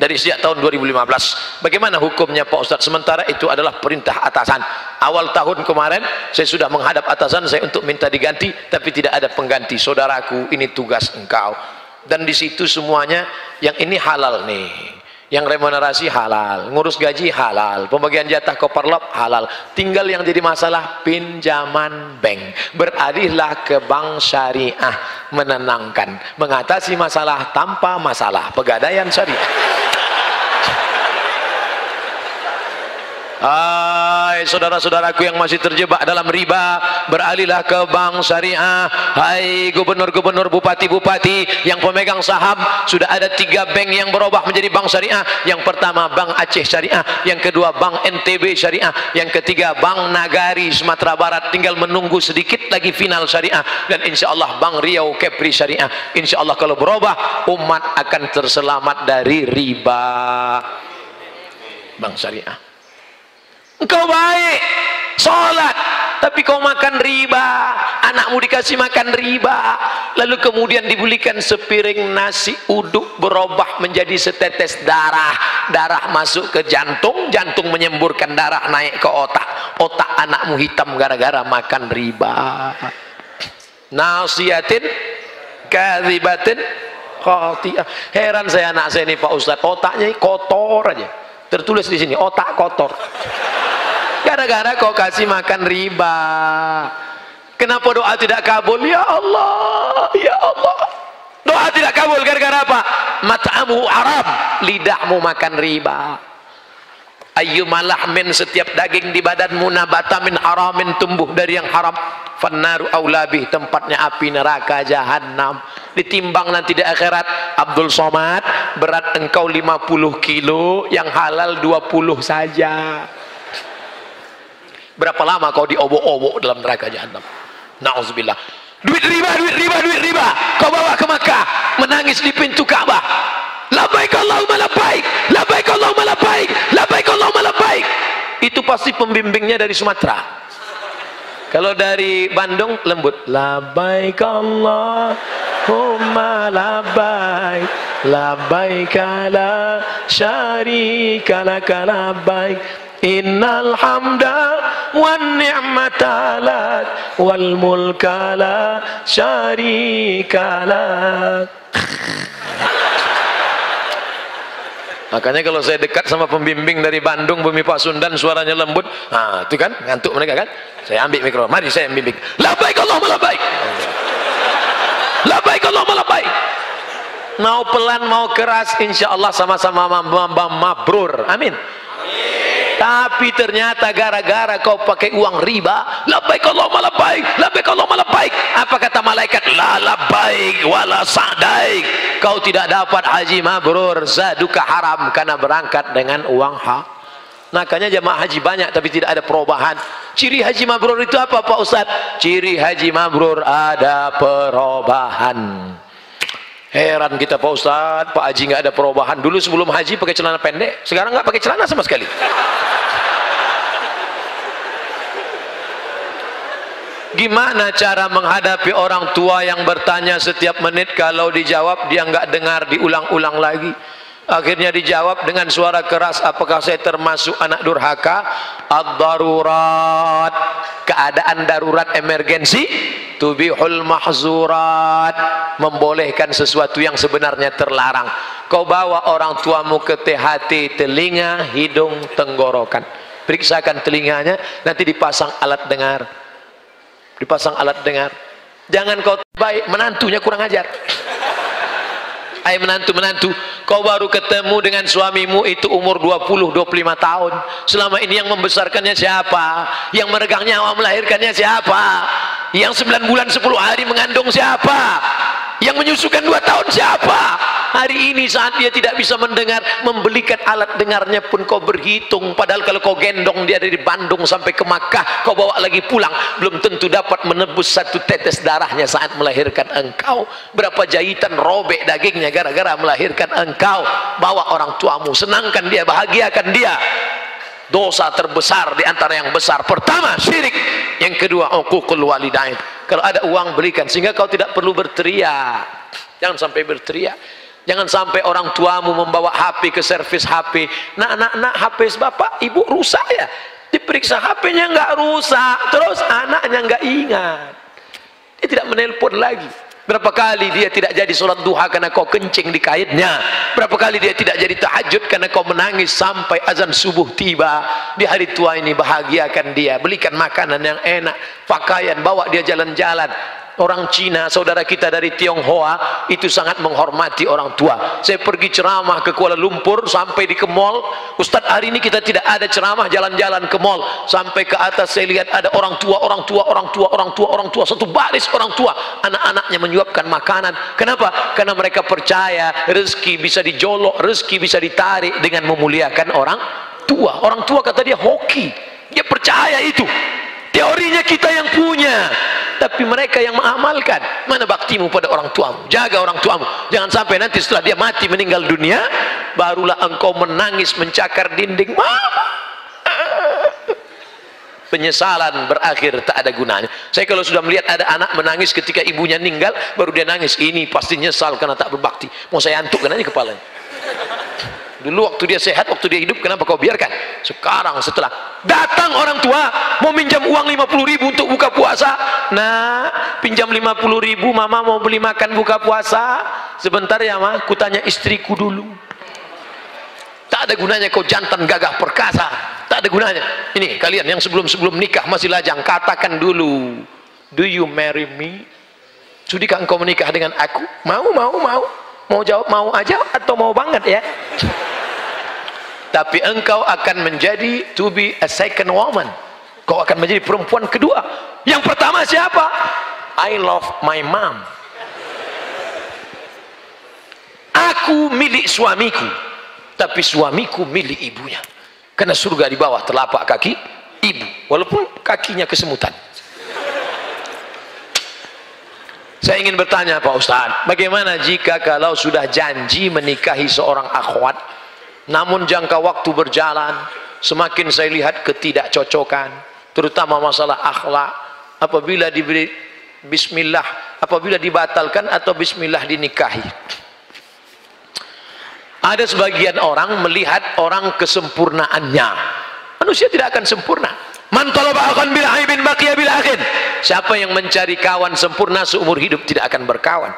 Dari sejak tahun 2015 bagaimana hukumnya Pak Ustadz? Sementara itu adalah perintah atasan. Awal tahun kemarin saya sudah menghadap atasan saya untuk minta diganti tapi tidak ada pengganti. Saudaraku ini tugas engkau. Dan di situ semuanya yang ini halal nih yang remunerasi halal, ngurus gaji halal, pembagian jatah koperlop halal. Tinggal yang jadi masalah pinjaman bank. Beralihlah ke bank syariah menenangkan, mengatasi masalah tanpa masalah. Pegadaian syariah. Hai saudara-saudaraku yang masih terjebak dalam riba Beralihlah ke bank syariah. Hai gubernur-gubernur bupati-bupati Yang pemegang saham Sudah ada tiga bank yang berubah menjadi bank syariah. Yang pertama bank Aceh syariah. Yang kedua bank NTB syariah. Yang ketiga bank Nagari Sumatera Barat. Tinggal menunggu sedikit lagi final syariah. Dan insya Allah bank Riau Kepri syariah. Insya Allah kalau berubah Umat akan terselamat dari riba. Bank syariah engkau baik. Sholat. Tapi kau makan riba. Anakmu dikasih makan riba. Lalu kemudian dibelikan sepiring nasi uduk berubah menjadi setetes darah. Darah masuk ke jantung. Jantung menyemburkan darah naik ke otak. Otak anakmu hitam gara-gara makan riba. Nasiatin. Kadhibatin khati'ah. Heran saya anak saya ini Pak Ustadz. Otaknya kotor aja tertulis di sini otak kotor. Gara-gara kau kasih makan riba. Kenapa doa tidak kabul? Ya Allah ya Allah. Doa tidak kabul gara-gara apa? Mat'amu Arab lidahmu makan riba ayyuma lahmin setiap daging di badanmu nabata min haramin tumbuh dari yang haram fannaru aulabih tempatnya api neraka jahanam ditimbang nanti di akhirat Abdul Somad berat engkau 50 kilo yang halal 20 saja Berapa lama kau diobok-obok dalam neraka jahanam? Nauzubillah. Duit riba, duit riba, duit riba. Kau bawa ke Makkah, menangis di pintu Ka'bah. Labaik Allahumma labaik. Labaik Allahumma labaik. Labaik Allahumma labaik. Itu pasti pembimbingnya dari Sumatera. Kalau dari Bandung lembut. Labaik Allahumma labaik. Labaik la syarika laka labaik. Innal hamda wan ni'mata lak wal mulka la syarika lak Makanya kalau saya dekat sama pembimbing dari Bandung, Bumi Pasundan, suaranya lembut, nah itu kan ngantuk mereka kan. Saya ambil mikro, mari saya bimbing. Labaik Allah labaik. Labaik Allah labaik. Mau pelan mau keras, insya Allah sama-sama mabrur. Amin. Tapi ternyata gara-gara kau pakai uang riba, labbaik Allahumma labbaik, labbaik Allahumma labbaik. Apa kata malaikat? La labbaik wala sa'daik. Kau tidak dapat haji mabrur, zaduka haram karena berangkat dengan uang hak. Makanya jemaah haji banyak tapi tidak ada perubahan. Ciri haji mabrur itu apa Pak Ustaz? Ciri haji mabrur ada perubahan. Heran kita Pak Ustaz, Pak Haji nggak ada perubahan. Dulu sebelum haji pakai celana pendek, sekarang nggak pakai celana sama sekali. Gimana cara menghadapi orang tua yang bertanya setiap menit kalau dijawab dia nggak dengar diulang-ulang lagi? Akhirnya dijawab dengan suara keras, apakah saya termasuk anak durhaka? Ad-darurat, keadaan darurat emergensi, tubihul mahzurat, membolehkan sesuatu yang sebenarnya terlarang. Kau bawa orang tuamu ke THT, telinga, hidung, tenggorokan. Periksakan telinganya, nanti dipasang alat dengar dipasang alat dengar jangan kau baik menantunya kurang ajar Hai menantu-menantu kau baru ketemu dengan suamimu itu umur 20-25 tahun. Selama ini yang membesarkannya siapa? Yang meregang nyawa melahirkannya siapa? Yang 9 bulan 10 hari mengandung siapa? Yang menyusukan 2 tahun siapa hari ini saat dia tidak bisa mendengar membelikan alat dengarnya pun kau berhitung. Padahal kalau kau gendong dia dari Bandung sampai ke Makkah kau bawa lagi pulang. Belum tentu dapat menebus satu tetes darahnya saat melahirkan engkau. Berapa jahitan robek dagingnya gara-gara melahirkan engkau. Bawa orang tuamu senangkan dia bahagiakan dia. Dosa terbesar di antara yang besar. Pertama syirik. Yang kedua uququl walidain. Kalau ada uang belikan. Sehingga kau tidak perlu berteriak. Jangan sampai berteriak Jangan sampai orang tuamu membawa HP ke servis HP. Nak, nak, nak, HP bapak, ibu rusak ya. Diperiksa HP-nya enggak rusak. Terus anaknya enggak ingat. Dia tidak menelpon lagi. Berapa kali dia tidak jadi sholat duha karena kau kencing di kaitnya. Berapa kali dia tidak jadi tahajud karena kau menangis sampai azan subuh tiba. Di hari tua ini bahagiakan dia. Belikan makanan yang enak. Pakaian, bawa dia jalan-jalan orang Cina, saudara kita dari Tionghoa itu sangat menghormati orang tua. Saya pergi ceramah ke Kuala Lumpur sampai di ke mall. Ustaz hari ini kita tidak ada ceramah jalan-jalan ke mall. Sampai ke atas saya lihat ada orang tua, orang tua, orang tua, orang tua, orang tua, satu baris orang tua. Anak-anaknya menyuapkan makanan. Kenapa? Karena mereka percaya rezeki bisa dijolok, rezeki bisa ditarik dengan memuliakan orang tua. Orang tua kata dia hoki. Dia percaya itu. Teorinya kita yang punya tapi mereka yang mengamalkan. Mana baktimu pada orang tuamu? Jaga orang tuamu. Jangan sampai nanti setelah dia mati meninggal dunia barulah engkau menangis mencakar dinding. Mama penyesalan berakhir tak ada gunanya. Saya kalau sudah melihat ada anak menangis ketika ibunya meninggal baru dia nangis. Ini pasti nyesal karena tak berbakti. Mau saya antukkan aja kepalanya dulu waktu dia sehat waktu dia hidup kenapa kau biarkan? Sekarang setelah datang orang tua mau minjam uang 50 ribu untuk buka puasa. Nah pinjam 50 ribu mama mau beli makan buka puasa. Sebentar ya mah kutanya istriku dulu. Tak ada gunanya kau jantan gagah perkasa. Tak ada gunanya. Ini kalian yang sebelum-sebelum nikah masih lajang katakan dulu do you marry me? Sudikah engkau menikah dengan aku? Mau mau mau mau jawab mau aja atau mau banget ya? Tapi engkau akan menjadi to be a second woman. Kau akan menjadi perempuan kedua. Yang pertama siapa? I love my mom. Aku milik suamiku tapi suamiku milik ibunya. Karena surga di bawah telapak kaki ibu walaupun kakinya kesemutan saya ingin bertanya Pak Ustaz bagaimana jika kalau sudah janji menikahi seorang akhwat namun jangka waktu berjalan semakin saya lihat ketidakcocokan terutama masalah akhlak apabila diberi bismillah apabila dibatalkan atau bismillah dinikahi? Ada sebagian orang melihat orang kesempurnaannya. Manusia tidak akan sempurna man talaba bil aibin baqiya bil akhir siapa yang mencari kawan sempurna seumur hidup tidak akan berkawan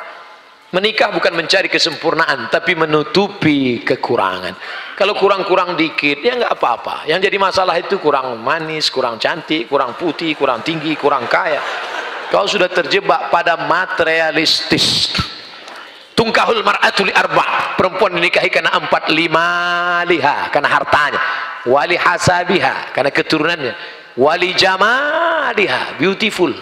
Menikah bukan mencari kesempurnaan, tapi menutupi kekurangan. Kalau kurang-kurang dikit, ya nggak apa-apa. Yang jadi masalah itu kurang manis, kurang cantik, kurang putih, kurang tinggi, kurang kaya. Kau sudah terjebak pada materialistis. Tungkahul mar'atul arba. Perempuan dinikahi karena empat lima liha, karena hartanya. Wali hasabiha, karena keturunannya. Wali jamaliha, beautiful.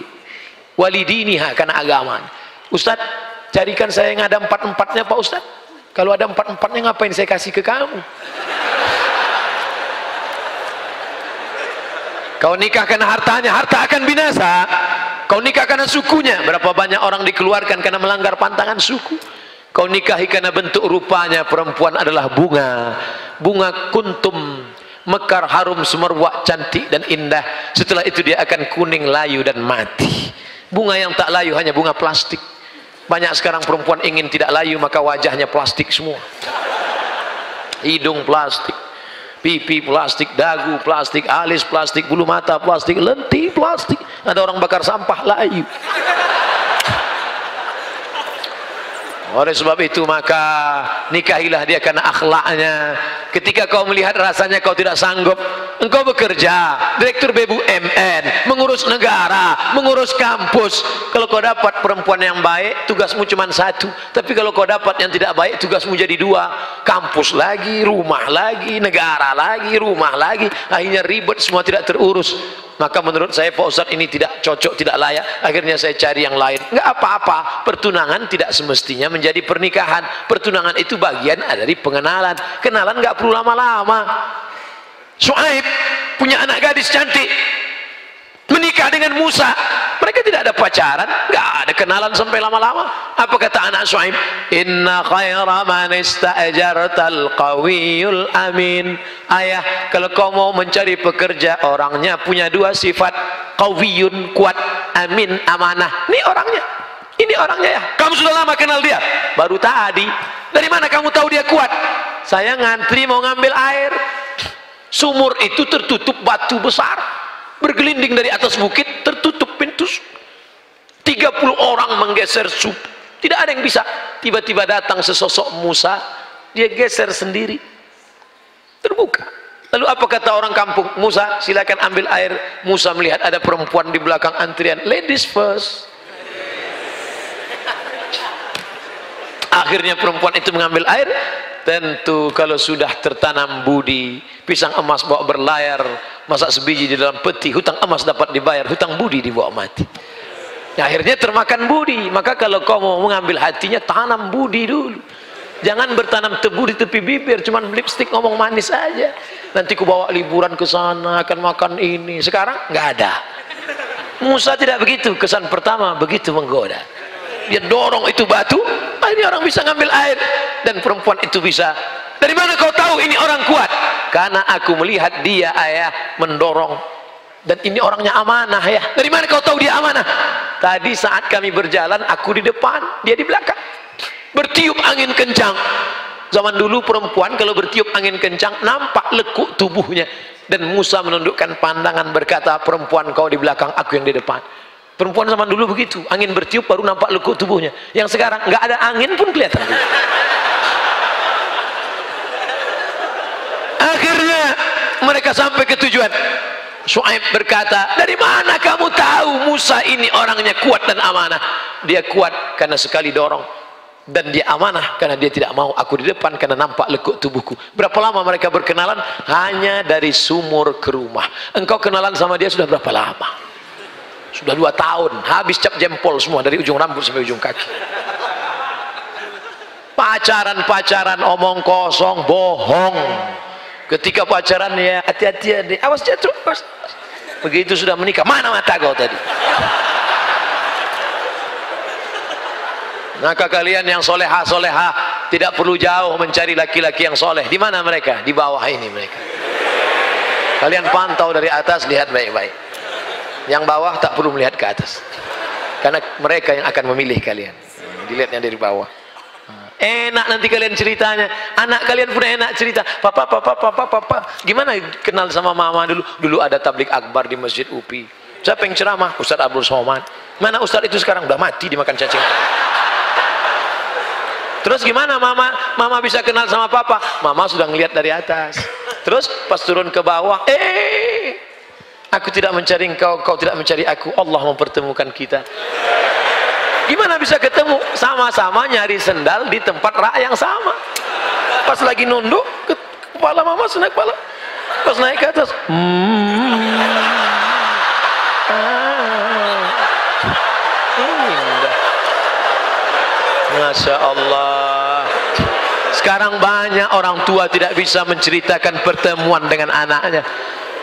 Wali diniha, karena agamanya. Ustadz, carikan saya yang ada empat-empatnya Pak Ustaz. Kalau ada empat-empatnya ngapain saya kasih ke kamu? Kau nikah karena hartanya harta akan binasa. Kau nikah karena sukunya. Berapa banyak orang dikeluarkan karena melanggar pantangan suku? Kau nikahi karena bentuk rupanya perempuan adalah bunga. Bunga kuntum mekar harum semerbak cantik dan indah. Setelah itu dia akan kuning layu dan mati. Bunga yang tak layu hanya bunga plastik. Banyak sekarang perempuan ingin tidak layu maka wajahnya plastik semua. Hidung plastik pipi plastik dagu plastik alis plastik bulu mata plastik lentik plastik. Ada orang bakar sampah layu oleh sebab itu maka nikahilah dia karena akhlaknya. Ketika kau melihat rasanya kau tidak sanggup engkau bekerja. Direktur BUMN mengurus negara mengurus kampus. Kalau kau dapat perempuan yang baik tugasmu cuma satu. Tapi kalau kau dapat yang tidak baik tugasmu jadi dua. Kampus lagi rumah lagi negara lagi rumah lagi. Akhirnya ribet semua tidak terurus maka menurut saya Pak Ustadz ini tidak cocok, tidak layak. Akhirnya saya cari yang lain. Enggak apa-apa, pertunangan tidak semestinya menjadi pernikahan. Pertunangan itu bagian dari pengenalan. Kenalan enggak perlu lama-lama. Su'aib punya anak gadis cantik menikah dengan Musa. Mereka tidak ada pacaran enggak ada kenalan sampai lama-lama. Apa kata anak Su'aib inna khaira man ista'jartal qawiyul amin. Ayah kalau kau mau mencari pekerja orangnya punya dua sifat. Qawiyun kuat amin amanah. Ini orangnya. Ini orangnya ya. Kamu sudah lama kenal dia? Baru tadi. Dari mana kamu tahu dia kuat? Saya ngantri mau ngambil air. Sumur itu tertutup batu besar bergelinding dari atas bukit tertutup pintu 30 orang menggeser sup. Tidak ada yang bisa. Tiba-tiba datang sesosok Musa dia geser sendiri. Terbuka. Lalu apa kata orang kampung? Musa silakan ambil air. Musa melihat ada perempuan di belakang antrian. Ladies first. Akhirnya perempuan itu mengambil air tentu kalau sudah tertanam budi pisang emas bawa berlayar masak sebiji di dalam peti hutang emas dapat dibayar hutang budi dibawa mati. Ya, akhirnya termakan budi. Maka kalau kau mau mengambil hatinya tanam budi dulu. Jangan bertanam tebu di tepi bibir cuman lipstick ngomong manis aja. Nanti ku bawa liburan ke sana akan makan ini. Sekarang nggak ada. Musa tidak begitu. Kesan pertama begitu menggoda dia dorong itu batu ini orang bisa ngambil air. Dan perempuan itu bisa. Dari mana kau tahu ini orang kuat? Karena aku melihat dia ayah mendorong. Dan ini orangnya amanah ya dari mana kau tahu dia amanah? Tadi saat kami berjalan aku di depan dia di belakang. Bertiup angin kencang. Zaman dulu perempuan kalau bertiup angin kencang nampak lekuk tubuhnya. Dan Musa menundukkan pandangan berkata perempuan kau di belakang aku yang di depan perempuan zaman dulu begitu angin bertiup baru nampak lekuk tubuhnya. Yang sekarang nggak ada angin pun kelihatan. Akhirnya mereka sampai ke tujuan. Su'aib berkata dari mana kamu tahu Musa ini orangnya kuat dan amanah? Dia kuat karena sekali dorong. Dan dia amanah karena dia tidak mau aku di depan karena nampak lekuk tubuhku. Berapa lama mereka berkenalan? Hanya dari sumur ke rumah. Engkau kenalan sama dia sudah berapa lama sudah dua tahun habis cap jempol semua dari ujung rambut sampai ujung kaki. Pacaran-pacaran omong kosong bohong. Ketika pacaran ya hati-hati ya awas jatuh awas. begitu sudah menikah mana mata kau tadi? Maka kalian yang soleha soleha tidak perlu jauh mencari laki-laki yang soleh. Di mana mereka? Di bawah ini mereka. Kalian pantau dari atas lihat baik-baik yang bawah tak perlu melihat ke atas. Karena mereka yang akan memilih kalian. Dilihatnya dari bawah. Enak nanti kalian ceritanya. Anak kalian pun enak cerita. Papa papa papa papa. Gimana kenal sama mama dulu? Dulu ada tablik akbar di masjid UPI. Siapa yang ceramah Ustadz Abdul Somad. Mana Ustadz itu sekarang? Udah mati dimakan cacing. Terus gimana mama? Mama bisa kenal sama papa? Mama sudah ngelihat dari atas. Terus pas turun ke bawah eh aku tidak mencari engkau kau tidak mencari aku. Allah mempertemukan kita. Gimana bisa ketemu? Sama-sama nyari sendal di tempat rak yang sama. Pas lagi nunduk kepala mama naik kepala. Pas naik ke atas. Hmm. ah. Masya Allah. Sekarang banyak orang tua tidak bisa menceritakan pertemuan dengan anaknya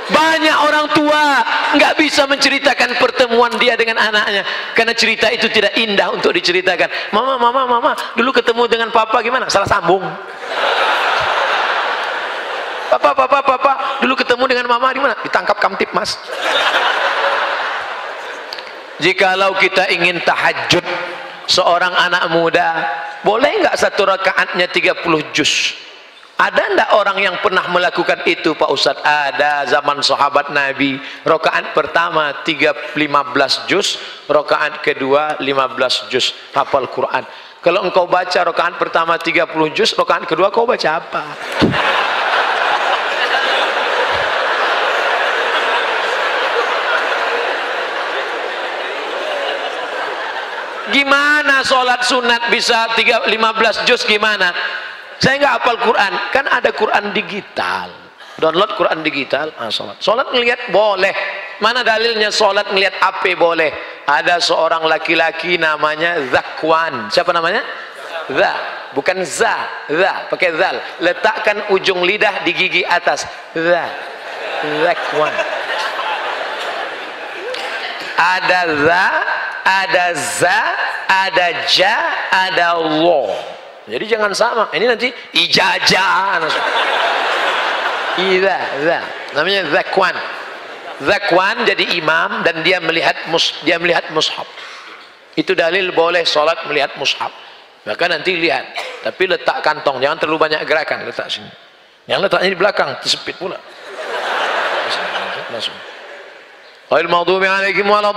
banyak orang tua nggak bisa menceritakan pertemuan dia dengan anaknya. Karena cerita itu tidak indah untuk diceritakan. Mama mama mama dulu ketemu dengan papa gimana? Salah sambung. Papa papa papa dulu ketemu dengan mama di mana ditangkap kamtip mas. Jikalau kita ingin tahajud seorang anak muda boleh nggak satu rakaatnya 30 juz ada ndak orang yang pernah melakukan itu Pak Ustadz? Ada zaman sahabat Nabi. Rakaat pertama 3, 15 juz. Rakaat kedua 15 juz. Hafal Quran. Kalau engkau baca rakaat pertama 30 juz rakaat kedua kau baca apa? Gimana sholat sunat bisa 3, 15 juz gimana saya nggak hafal Quran. Kan ada Quran digital. Download Quran digital ah, sholat. Sholat ngelihat boleh. Mana dalilnya sholat ngelihat apa boleh? Ada seorang laki-laki namanya Zakwan. Siapa namanya? Za. Bukan Za. Za. Pakai Zal. Letakkan ujung lidah di gigi atas. Za. Zakwan. Ada Za ada za, ada ja, ada lo. Jadi jangan sama. Ini nanti ijajah. Iya, za. Namanya zakwan. Zakwan jadi imam dan dia melihat mus, dia melihat mushaf. Itu dalil boleh sholat melihat mushaf. Maka nanti lihat. Tapi letak kantong, jangan terlalu banyak gerakan letak sini. Yang letaknya di belakang, tersepit pula. Langsung. غير المغضوب عليهم ولا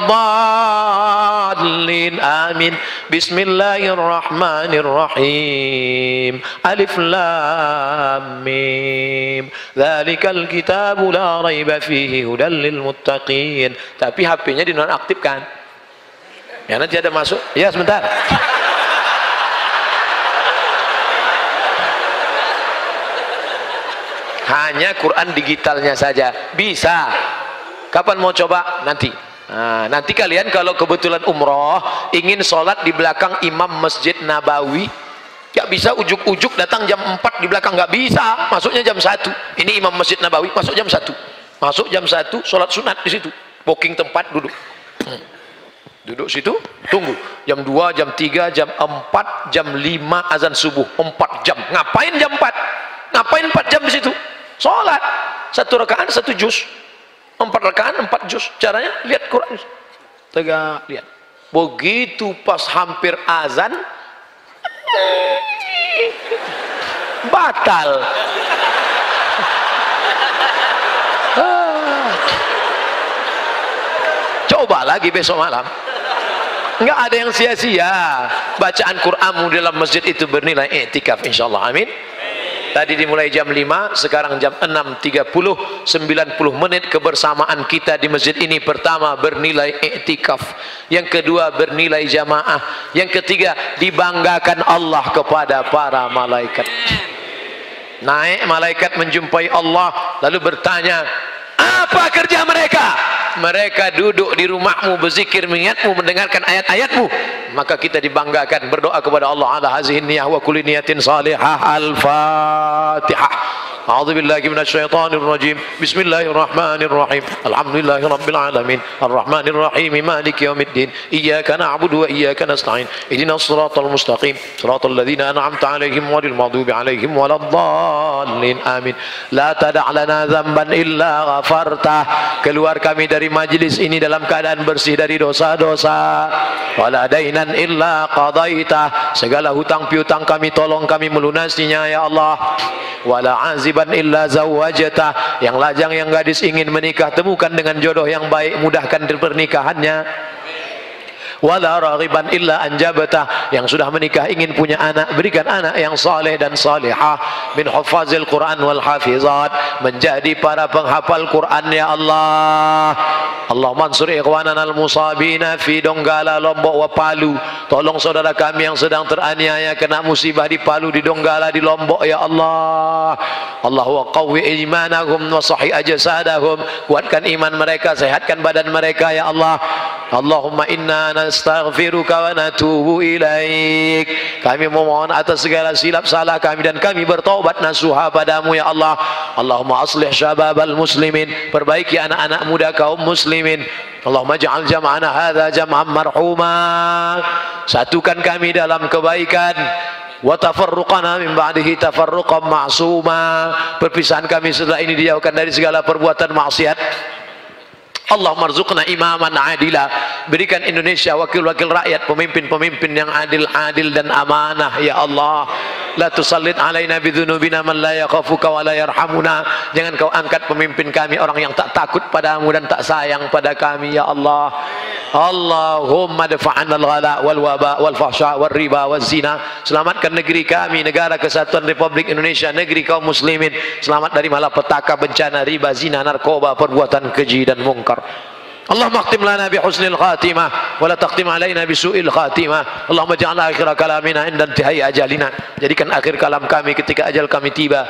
الضالين آمين بسم الله الرحمن الرحيم ألف لام ميم ذلك الكتاب لا ريب فيه هدى للمتقين tapi HP-nya dinonaktifkan ya nanti ada masuk ya sebentar hanya Quran digitalnya saja bisa Kapan mau coba? Nanti. Nah, nanti kalian kalau kebetulan umroh ingin sholat di belakang imam masjid Nabawi gak bisa ujuk-ujuk datang jam 4 di belakang gak bisa. Masuknya jam 1 ini imam masjid Nabawi masuk jam 1 masuk jam 1 sholat sunat di situ. Booking tempat duduk. Hmm. duduk situ tunggu. Jam 2 jam 3 jam 4 jam 5 azan subuh. 4 jam. Ngapain jam 4 ngapain 4 jam di situ? Sholat. Satu rakaat satu juz empat rakaat empat juz. Caranya lihat Quran. Tegak lihat. Begitu pas hampir azan batal. Coba lagi besok malam. Enggak ada yang sia-sia. Bacaan Quranmu dalam masjid itu bernilai etikaf insyaallah amin Tadi dimulai jam 5, sekarang jam 6.30, 90 menit kebersamaan kita di masjid ini. Pertama, bernilai iktikaf. Yang kedua, bernilai jamaah. Yang ketiga, dibanggakan Allah kepada para malaikat. Naik malaikat menjumpai Allah, lalu bertanya, apa kerja mereka? Mereka duduk di rumahmu, berzikir, mengingatmu, mendengarkan ayat-ayatmu maka kita dibanggakan berdoa kepada Allah ala hazihin niyah wa kulli niyatin salihah al-fatihah أعوذ بالله من الشيطان الرجيم بسم الله الرحمن الرحيم الحمد لله رب العالمين الرحمن الرحيم مالك يوم الدين إياك نعبد وإياك نستعين اهدنا الصراط المستقيم صراط الذين أنعمت عليهم غير المغضوب عليهم ولا الضالين آمين لا تدع لنا ذنبا إلا harta keluar kami dari majlis ini dalam keadaan bersih dari dosa-dosa. Wala dainan illa qadaita. Segala hutang piutang kami tolong kami melunasinya ya Allah. Wala aziban illa zawwajata. Yang lajang yang gadis ingin menikah temukan dengan jodoh yang baik mudahkan pernikahannya. Wala raghiban illa anjabata yang sudah menikah ingin punya anak berikan anak yang saleh dan salihah. Min hufazil Quran wal hafizat. Menjadi para penghafal Quran ya Allah. Allah mansur ikhwanan al musabina fi Donggala Lombok wa Palu. Tolong saudara kami yang sedang teraniaya kena musibah di Palu di Donggala di Lombok ya Allah. Allah wa qawwi imanahum wa sahih ajsadahum. Kuatkan iman mereka sehatkan badan mereka ya Allah. Allahumma inna nastaghfiruka wa natubu ilaik. Kami memohon atas segala silap salah kami dan kami bertaubat nasuha padamu ya Allah. Allahumma aslih syababal muslimin. Perbaiki anak-anak muda kaum muslimin. Allahumma ja'al jam'ana hadha jam'an marhuma. Satukan kami dalam kebaikan. Wa tafarruqana min ba'dihi tafarruqan ma'suma. Perpisahan kami setelah ini dijauhkan dari segala perbuatan maksiat Allah marzuqna imaman adila. Berikan Indonesia wakil-wakil rakyat pemimpin-pemimpin yang adil-adil dan amanah. Ya Allah la tusallit alaina bidzunubina man la yakhafuka wa la yarhamuna. Jangan kau angkat pemimpin kami orang yang tak takut padamu dan tak sayang pada kami ya Allah. Allahumma dafa'an al-ghala wal waba wal fahsya wal riba wal zina selamatkan negeri kami negara kesatuan Republik Indonesia negeri kaum muslimin. Selamat dari malapetaka bencana riba zina narkoba perbuatan keji dan mungkar اللهم اختم لنا بحسن الخاتمة ولا تختم علينا بسوء الخاتمة اللهم اجعل آخر كلامنا عند انتهاء أجالنا jadikan akhir kalam kami ketika ajal kami tiba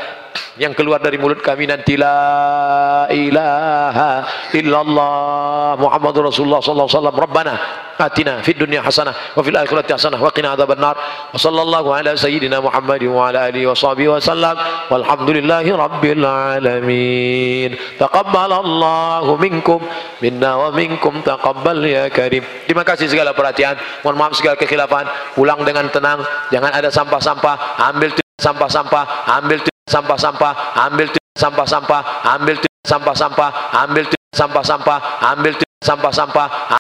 yang keluar dari mulut kami nanti la ilaha illallah Muhammadur Rasulullah sallallahu alaihi wasallam. Rabbana atina fid dunya hasanah wa fil akhirati hasanah wa qina adzabannar. Wa sallallahu ala sayyidina Muhammad wa ala alihi wa sahbihi wa sallam. Walhamdulillahi rabbil alamin. Taqabbalallahu minkum. Minna wa minkum. Taqabbal ya karim. Terima kasih segala perhatian. Mohon maaf segala kekhilafan. Pulang dengan tenang. Jangan ada sampah-sampah. Ambil sampah-sampah. Ambil sampah-sampah ambil sampah-sampah ambil sampah-sampah ambil sampah-sampah ambil sampah-sampah